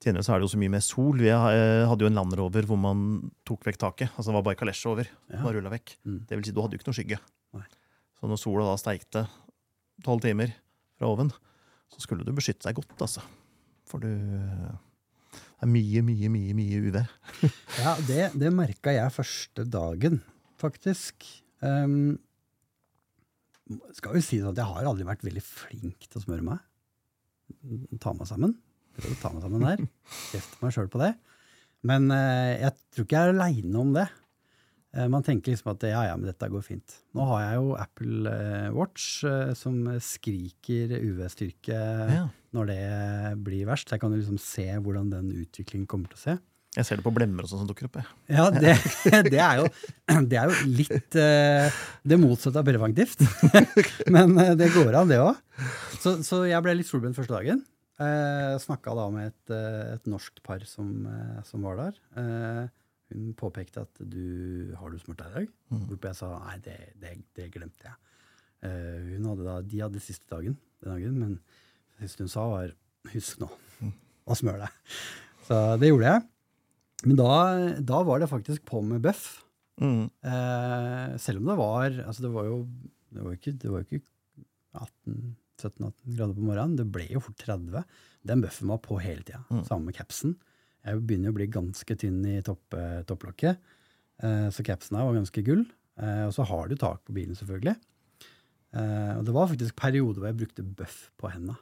Ja. Så er det jo så mye mer sol. Vi eh, hadde jo en Land Rover hvor man tok vekk taket. Altså det var bare kalesje over. Ja. Bare vekk. Mm. Det vil si, du hadde jo ikke noe skygge. Nei. Så når sola da steikte tolv timer fra oven, så skulle du beskytte deg godt, altså. For du Det er mye, mye, mye, mye uvær. Ja, det, det merka jeg første dagen, faktisk. Um, skal vi si at jeg har aldri vært veldig flink til å smøre meg. Ta meg sammen. Prøv å ta meg sammen der. Kjefte meg sjøl på det. Men eh, jeg tror ikke jeg er aleine om det. Eh, man tenker liksom at ja, ja, men dette går fint. Nå har jeg jo Apple eh, Watch som skriker UV-styrke Ja. når det blir verst. Jeg kan jo liksom se hvordan den utviklingen kommer til å se. Jeg ser det på blemmer og sånn som dukker opp. Jeg. Ja, det, det, er, jo, det er jo litt det motsatte av preventivt. Men det går an, det òg. Så, så jeg ble litt solbrent første dagen. Eh, Snakka da med et, eh, et norsk par som, eh, som var der. Eh, hun påpekte at du, 'har du smurt deg i dag?' Mm. Hvorpå jeg sa nei, det, det, det glemte jeg. Eh, hun hadde da, de hadde siste dagen den dagen, men det siste hun sa, var 'husk nå mm. å smør deg'. Så det gjorde jeg. Men da, da var det faktisk på med bøff. Mm. Eh, selv om det var altså det var jo det var ikke, det var ikke 18 17-18 grader på morgenen. Det ble jo fort 30. Den bøffen var på hele tida. Mm. Samme med capsen. Jeg begynner å bli ganske tynn i topp, eh, topplokket, eh, så capsen her var ganske gull. Eh, og så har du tak på bilen, selvfølgelig. Og det var faktisk perioder hvor jeg brukte bøff på henda.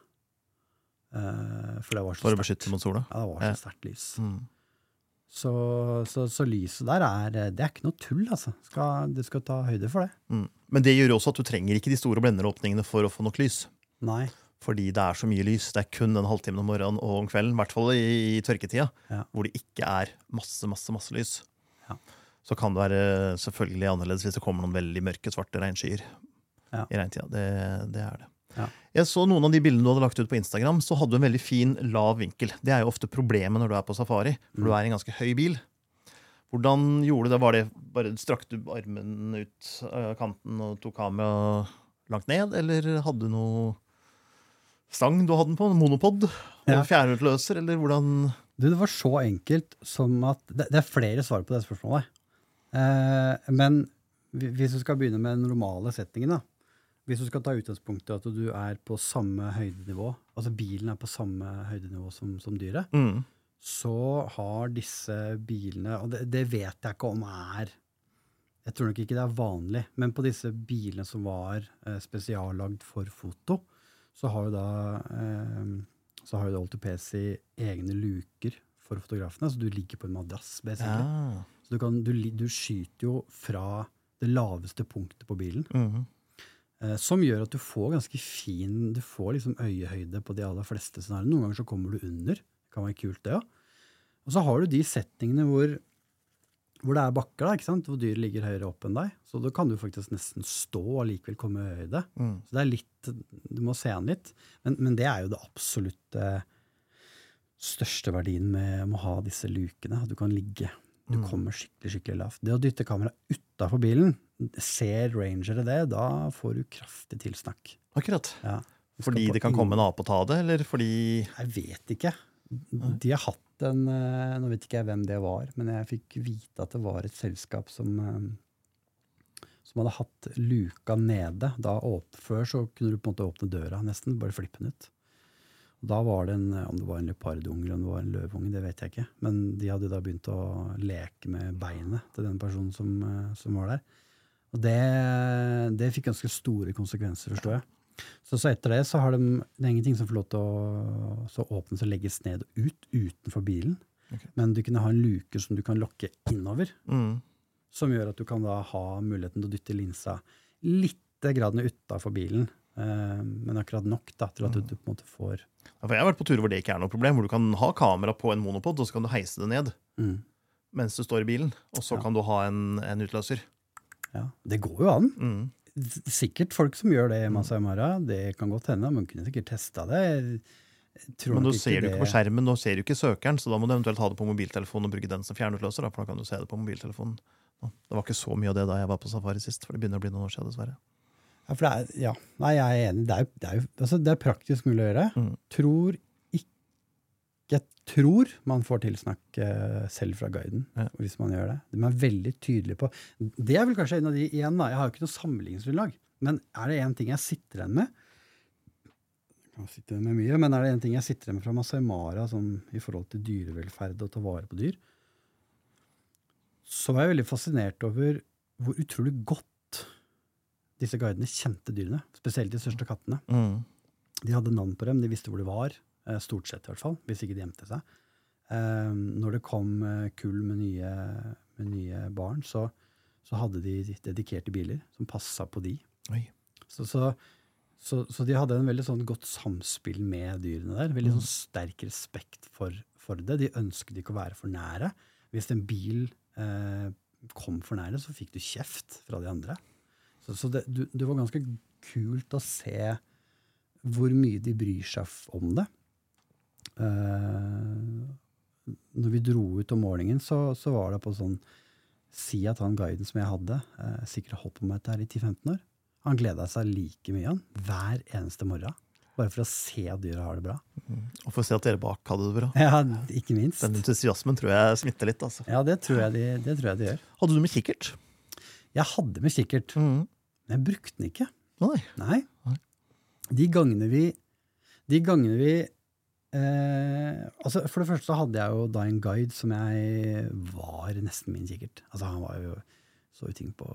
for det var så sterkt å? Ja, det var så ja. sterkt lys. Mm. Så, så, så, lyset der er Det er ikke noe tull, altså. Skal, du skal ta høyde for det. Mm. Men det gjør også at du trenger ikke de store blenderåpningene for å få nok lys. Nei. Fordi det er så mye lys. Det er kun den halvtimen om morgenen og om kvelden, i hvert fall i, i tørketida, Ja. hvor det ikke er masse, masse, masse lys. Ja. Så kan det være selvfølgelig annerledes hvis det kommer noen veldig mørke, svarte regnskyer Ja. i regntida. Det, det er det. Ja. Jeg så noen av de bildene du hadde lagt ut på Instagram, så hadde du en veldig fin, lav vinkel. Det er jo ofte problemet når du er på safari, for Mm. du er i en ganske høy bil. Hvordan gjorde du det? Var det bare Strakte du armen ut av kanten og tok kameraet langt ned, eller hadde du noe stang du hadde den på? Monopod? Ja. Og fjærutløser, eller hvordan Du, det var så enkelt som at Det, det er flere svar på det spørsmålet. Eh, men hvis du skal begynne med den normale setningen, da. Hvis du skal ta utgangspunkt i at du er på samme høydenivå, altså bilen er på samme høydenivå som, som dyret, mm. så har disse bilene Og det, det vet jeg ikke om er Jeg tror nok ikke det er vanlig, men på disse bilene som var eh, spesiallagd for foto, så har jo da eh, så har jo da Oltopesi egne luker for fotografene, så du ligger på en madrass, basically. ja. Så du, kan, du, du skyter jo fra det laveste punktet på bilen, Mhm. eh, som gjør at du får ganske fin Du får liksom øyehøyde på de aller fleste scenarioene. Noen ganger så kommer du under. Det kan være kult, det òg. Og så har du de settingene hvor hvor det er bakker, da, ikke sant? hvor dyret ligger høyere opp enn deg. Så da kan du faktisk nesten stå og likevel komme i høyde. Mm. Så det er litt, Du må se an litt. Men, men det er jo det absolutt eh, største verdien med, å ha disse lukene. At du kan ligge. Du Mm. kommer skikkelig skikkelig lavt. Det å dytte kameraet utafor bilen, ser rangere det, da får du kraftig tilsnakk. Akkurat. Ja. Fordi det kan komme en ape og ta det, eller fordi Jeg vet ikke. De har hatt en eh, Nå vet ikke jeg hvem det var, men jeg fikk vite at det var et selskap som eh, som hadde hatt luka nede. Da Før så kunne du på en måte åpne døra nesten, bare flippe den ut. Og Da var det en, Om det var en leopardunge eller om det var en løveunge, det vet jeg ikke. Men de hadde da begynt å leke med beinet til den personen som, eh, som var der. Og det, det fikk ganske store konsekvenser, forstår jeg. Så, så etter det så har de, det er ingenting som får lov til å så åpnes og legges ned og ut utenfor bilen. Okay. Men du kunne ha en luke som du kan lokke innover, mm. som gjør at du kan da ha muligheten til å dytte linsa litt grann utafor bilen. Eh, men akkurat nok da, til at du, du på en måte får Ja, Jeg har vært på turer hvor det ikke er noe problem, hvor du kan ha kamera på en monopod, og så kan du heise det ned mm, mens du står i bilen, og så Ja. kan du ha en, en utløser. Ja, det går jo an. Mm. Sikkert folk som gjør det i Masai Mara. Det kan godt hende. Man kunne sikkert testa det. Men nå ser du det- ikke på skjermen, nå ser du ikke søkeren, så da må du eventuelt ha det på mobiltelefonen og bruke den som fjernutløser. For da kan du se det på mobiltelefonen. Det var ikke så mye av det da jeg var på safari sist, for det begynner å bli noen år siden, dessverre. Ja, for det er, ja. Nei, jeg er enig. Det er, det er, altså, det er praktisk mulig å gjøre. Mm. Tror Jeg tror man får tilsnakk eh, selv fra guiden Ja. hvis man gjør det. De er veldig tydelige på Det er vel kanskje en av de igjen, da. Jeg har jo ikke noe sammenligningsgrunnlag. Men er det én ting jeg sitter igjen med Jeg kan sitte igjen med mye, men er det en ting jeg sitter igjen med fra Masai Mara i forhold til dyrevelferd og ta vare på dyr, så var jeg veldig fascinert over hvor utrolig godt disse guidene kjente dyrene. Spesielt de største kattene. Mm. De hadde navn på dem, de visste hvor de var. Eh, Stort sett, i hvert fall, hvis ikke de gjemte seg. Eh, Når det kom eh, kull med nye, med nye barn, så, så hadde de dedikerte biler som passa på de. Så, så, så, så de hadde en veldig sånn godt samspill med dyrene der. Veldig sånn sterk respekt for, for det. De ønsket ikke å være for nære. Hvis en bil eh, kom for nære, så fikk du kjeft fra de andre. Så, så det, du, det var ganske kult å se hvor mye de bryr seg om det. Eh, når vi dro ut om morgenen, så, så var det på sånn Si at han guiden som jeg hadde, eh, sikkert holdt på med dette her i 10-15 år. Han gleda seg like mye han, hver eneste morgen. Bare for å se at dyra har det bra. Og for å se at dere bak hadde det bra. Ja, ikke minst. Den entusiasmen tror jeg smitter litt. altså. Ja, det tror jeg de, det tror jeg de gjør. Hadde du med kikkert? Jeg hadde med kikkert, Mm. men jeg brukte den ikke. Nei. Nei. De gangene vi De gangene vi eh, altså For det første så hadde jeg jo da en guide som jeg var nesten min kikkert. Altså Han var jo så jo ting på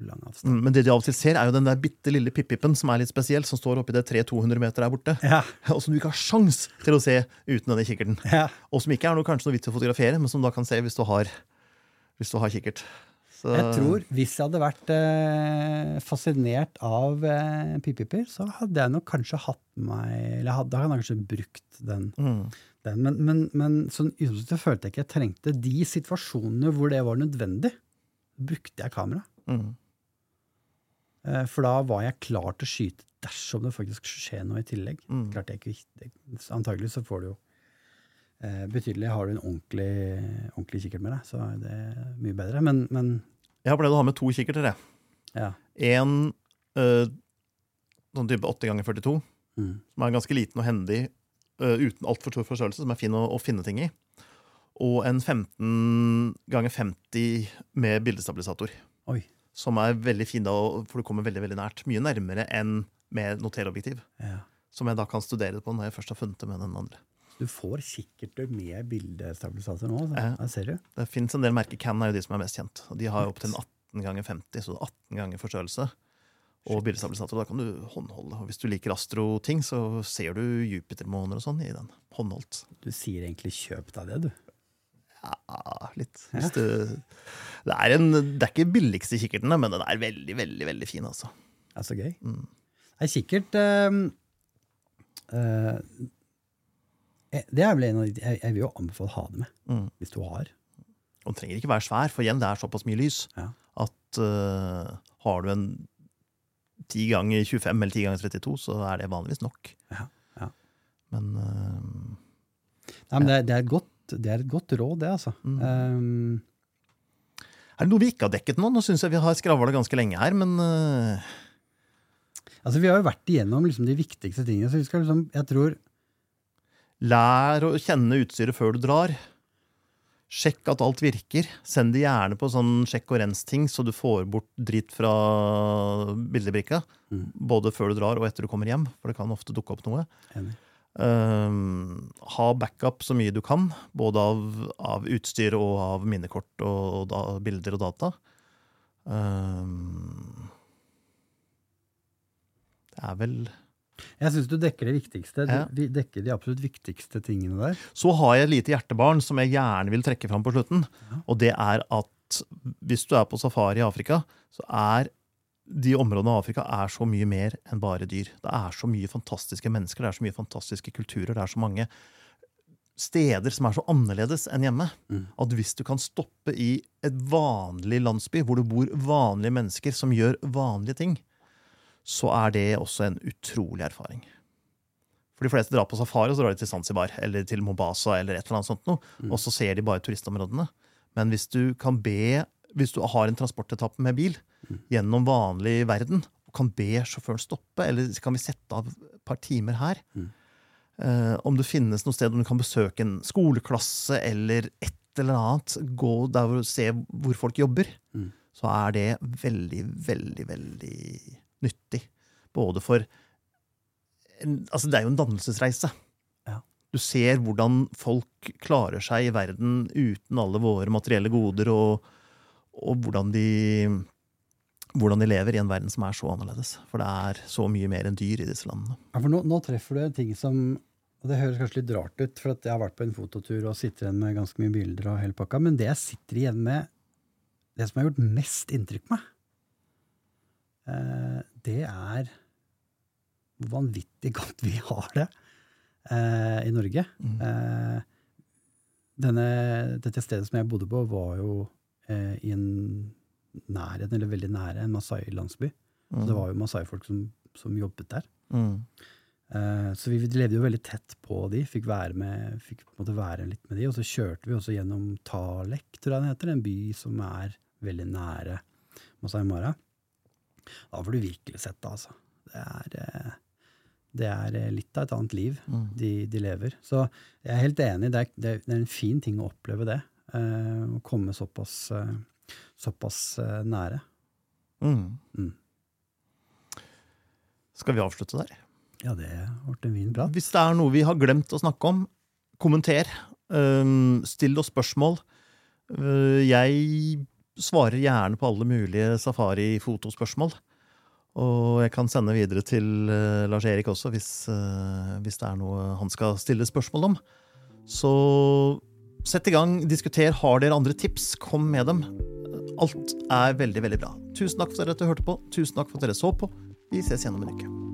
lang avstand. Mm, Men det de av og til ser, er jo den der bitte lille pippipen som er litt spesiell, som står oppi det 300-200 meter der borte. Ja, Og som du ikke har sjans til å se uten denne kikkerten. ja. Og som ikke er noe, kanskje noe vits å fotografere, men som du da kan se hvis du har, hvis du har kikkert. Så, Jeg tror hvis jeg hadde vært eh, fascinert av eh, pipiper, så hadde jeg nok kanskje hatt meg Eller hadde, da hadde jeg kanskje brukt den. mm, den. Men, men, men sånn utgangspunktet følte jeg ikke jeg trengte de situasjonene hvor det var nødvendig. Brukte jeg kamera. mm. Eh, For da var jeg klar til å skyte dersom det faktisk skjer noe i tillegg. Mm. Klart jeg ikke, Antagelig så får du jo betydelig Har du en ordentlig, ordentlig kikkert med deg, så er det mye bedre. Men, men Jeg har pleid å ha med to kikkerter. jeg. ja. En øh, sånn type 8 ganger 42, Mm. som er ganske liten og hendig øh, uten altfor stor forstørrelse, som er fin å, å finne ting i. Og en 15 ganger 50 med bildestabilisator. Oi. Som er veldig fin, da, for du kommer veldig veldig nært. Mye nærmere enn med noterobjektiv. Ja. Som jeg da kan studere det på når jeg først har funnet det med den andre. Du får kikkerter med bildestabilisator nå. Så. Ja. Ser du. Det fins en del merker. Can er jo de som er mest kjent. Og de har opptil en 18 ganger 50, så det er 18 ganger forstørrelse. Og bildestabilisator. Da kan du håndholde. Og hvis du liker astro-ting, så ser du Jupiter-måner og sånn i den. Håndholdt. Du sier egentlig 'kjøp deg det', du. Ja, litt. Ja. Du, det, er en, det er ikke billigste kikkerten, men den er veldig, veldig veldig fin. altså. Det er så gøy. Mm. Nei, kikkert eh, eh, eh, Det er vel en av de jeg, jeg vil jo anbefale å ha det med, Mm. hvis du har. Og den trenger ikke være svær, for igjen, det er såpass mye lys Ja. at uh, har du en 10 ganger 25 eller 10 ganger 32, så er det vanligvis nok. Ja, ja. Men uh, Nei, men det, er, det, er godt, det er et godt råd, det, altså. Mm. Um, er det noe vi ikke har dekket nå? Nå syns jeg vi har skravla ganske lenge her, men uh, altså, vi har jo vært igjennom liksom, de viktigste tingene, så vi skal liksom Jeg tror lær å kjenne utstyret før du drar. Sjekk at alt virker. Send det gjerne på sånn sjekk og rens-ting, så du får bort dritt fra bildebrikka. Mm. Både før du drar og etter du kommer hjem, for det kan ofte dukke opp noe. Um, ha backup så mye du kan, både av, av utstyr og av minnekort og, da, bilder og data. Um, det er vel Jeg syns du dekker det viktigste. Du Ja. dekker de absolutt viktigste tingene der. Så har jeg et lite hjertebarn som jeg gjerne vil trekke fram på slutten. Ja. Og det er at hvis du er på safari i Afrika, så er de områdene av Afrika er så mye mer enn bare dyr. Det er så mye fantastiske mennesker, det er så mye fantastiske kulturer, det er så mange steder som er så annerledes enn hjemme. Mm. At hvis du kan stoppe i et vanlig landsby, hvor det bor vanlige mennesker som gjør vanlige ting, så er det også en utrolig erfaring. For de fleste drar på safari, og så drar de til Zanzibar eller til Mombasa, eller et eller annet sånt noe, Mm. og så ser de bare turistområdene. Men hvis du kan be, hvis du har en transportetappe med bil Mm. gjennom vanlig verden, og kan be sjåføren stoppe, eller kan vi sette av et par timer her, Mm. eh, om det finnes noe sted om du kan besøke en skoleklasse eller et eller annet, gå der og se hvor folk jobber, Mm. så er det veldig, veldig, veldig nyttig. Både for Altså, det er jo en dannelsesreise. Ja. Du ser hvordan folk klarer seg i verden uten alle våre materielle goder, og, og hvordan de hvordan de lever i en verden som er så annerledes. For det er så mye mer enn dyr i disse landene. Ja, for nå, nå treffer du en ting som og Det høres kanskje litt rart ut, for at jeg har vært på en fototur og sitter igjen med ganske mye bilder og hele pakka, men det jeg sitter igjen med, det som har gjort mest inntrykk på meg, det er hvor vanvittig godt vi har det eh, i Norge. Mm. Eh, denne, dette stedet som jeg bodde på, var jo eh, i en nærheten, eller veldig nære, en masai-landsby. Så det var jo masai-folk som, som jobbet der. Mm. Eh, så vi levde jo veldig tett på de, fikk være med, fikk på en måte være litt med de, og så kjørte vi også gjennom Talek, tror jeg den heter, en by som er veldig nære Masai Mara. Da får du virkelig sett det, altså. Det er, eh, det er eh, litt av et annet liv Mm. de, de lever. Så jeg er helt enig, det er, det er en fin ting å oppleve det. eh, Å komme såpass, såpass nære. Mm. Mm. Skal vi avslutte der? Ja, det ble en fin prat. Hvis det er noe vi har glemt å snakke om, kommenter. Um, still oss spørsmål. Uh, jeg svarer gjerne på alle mulige safari-fotospørsmål. Og jeg kan sende videre til uh, Lars Erik også, hvis, uh, hvis det er noe han skal stille spørsmål om. Så sett i gang, diskuter. Har dere andre tips, kom med dem. Alt er veldig, veldig bra. Tusen takk for at dere hørte på. Tusen takk for at dere så på. Vi ses igjen om en uke.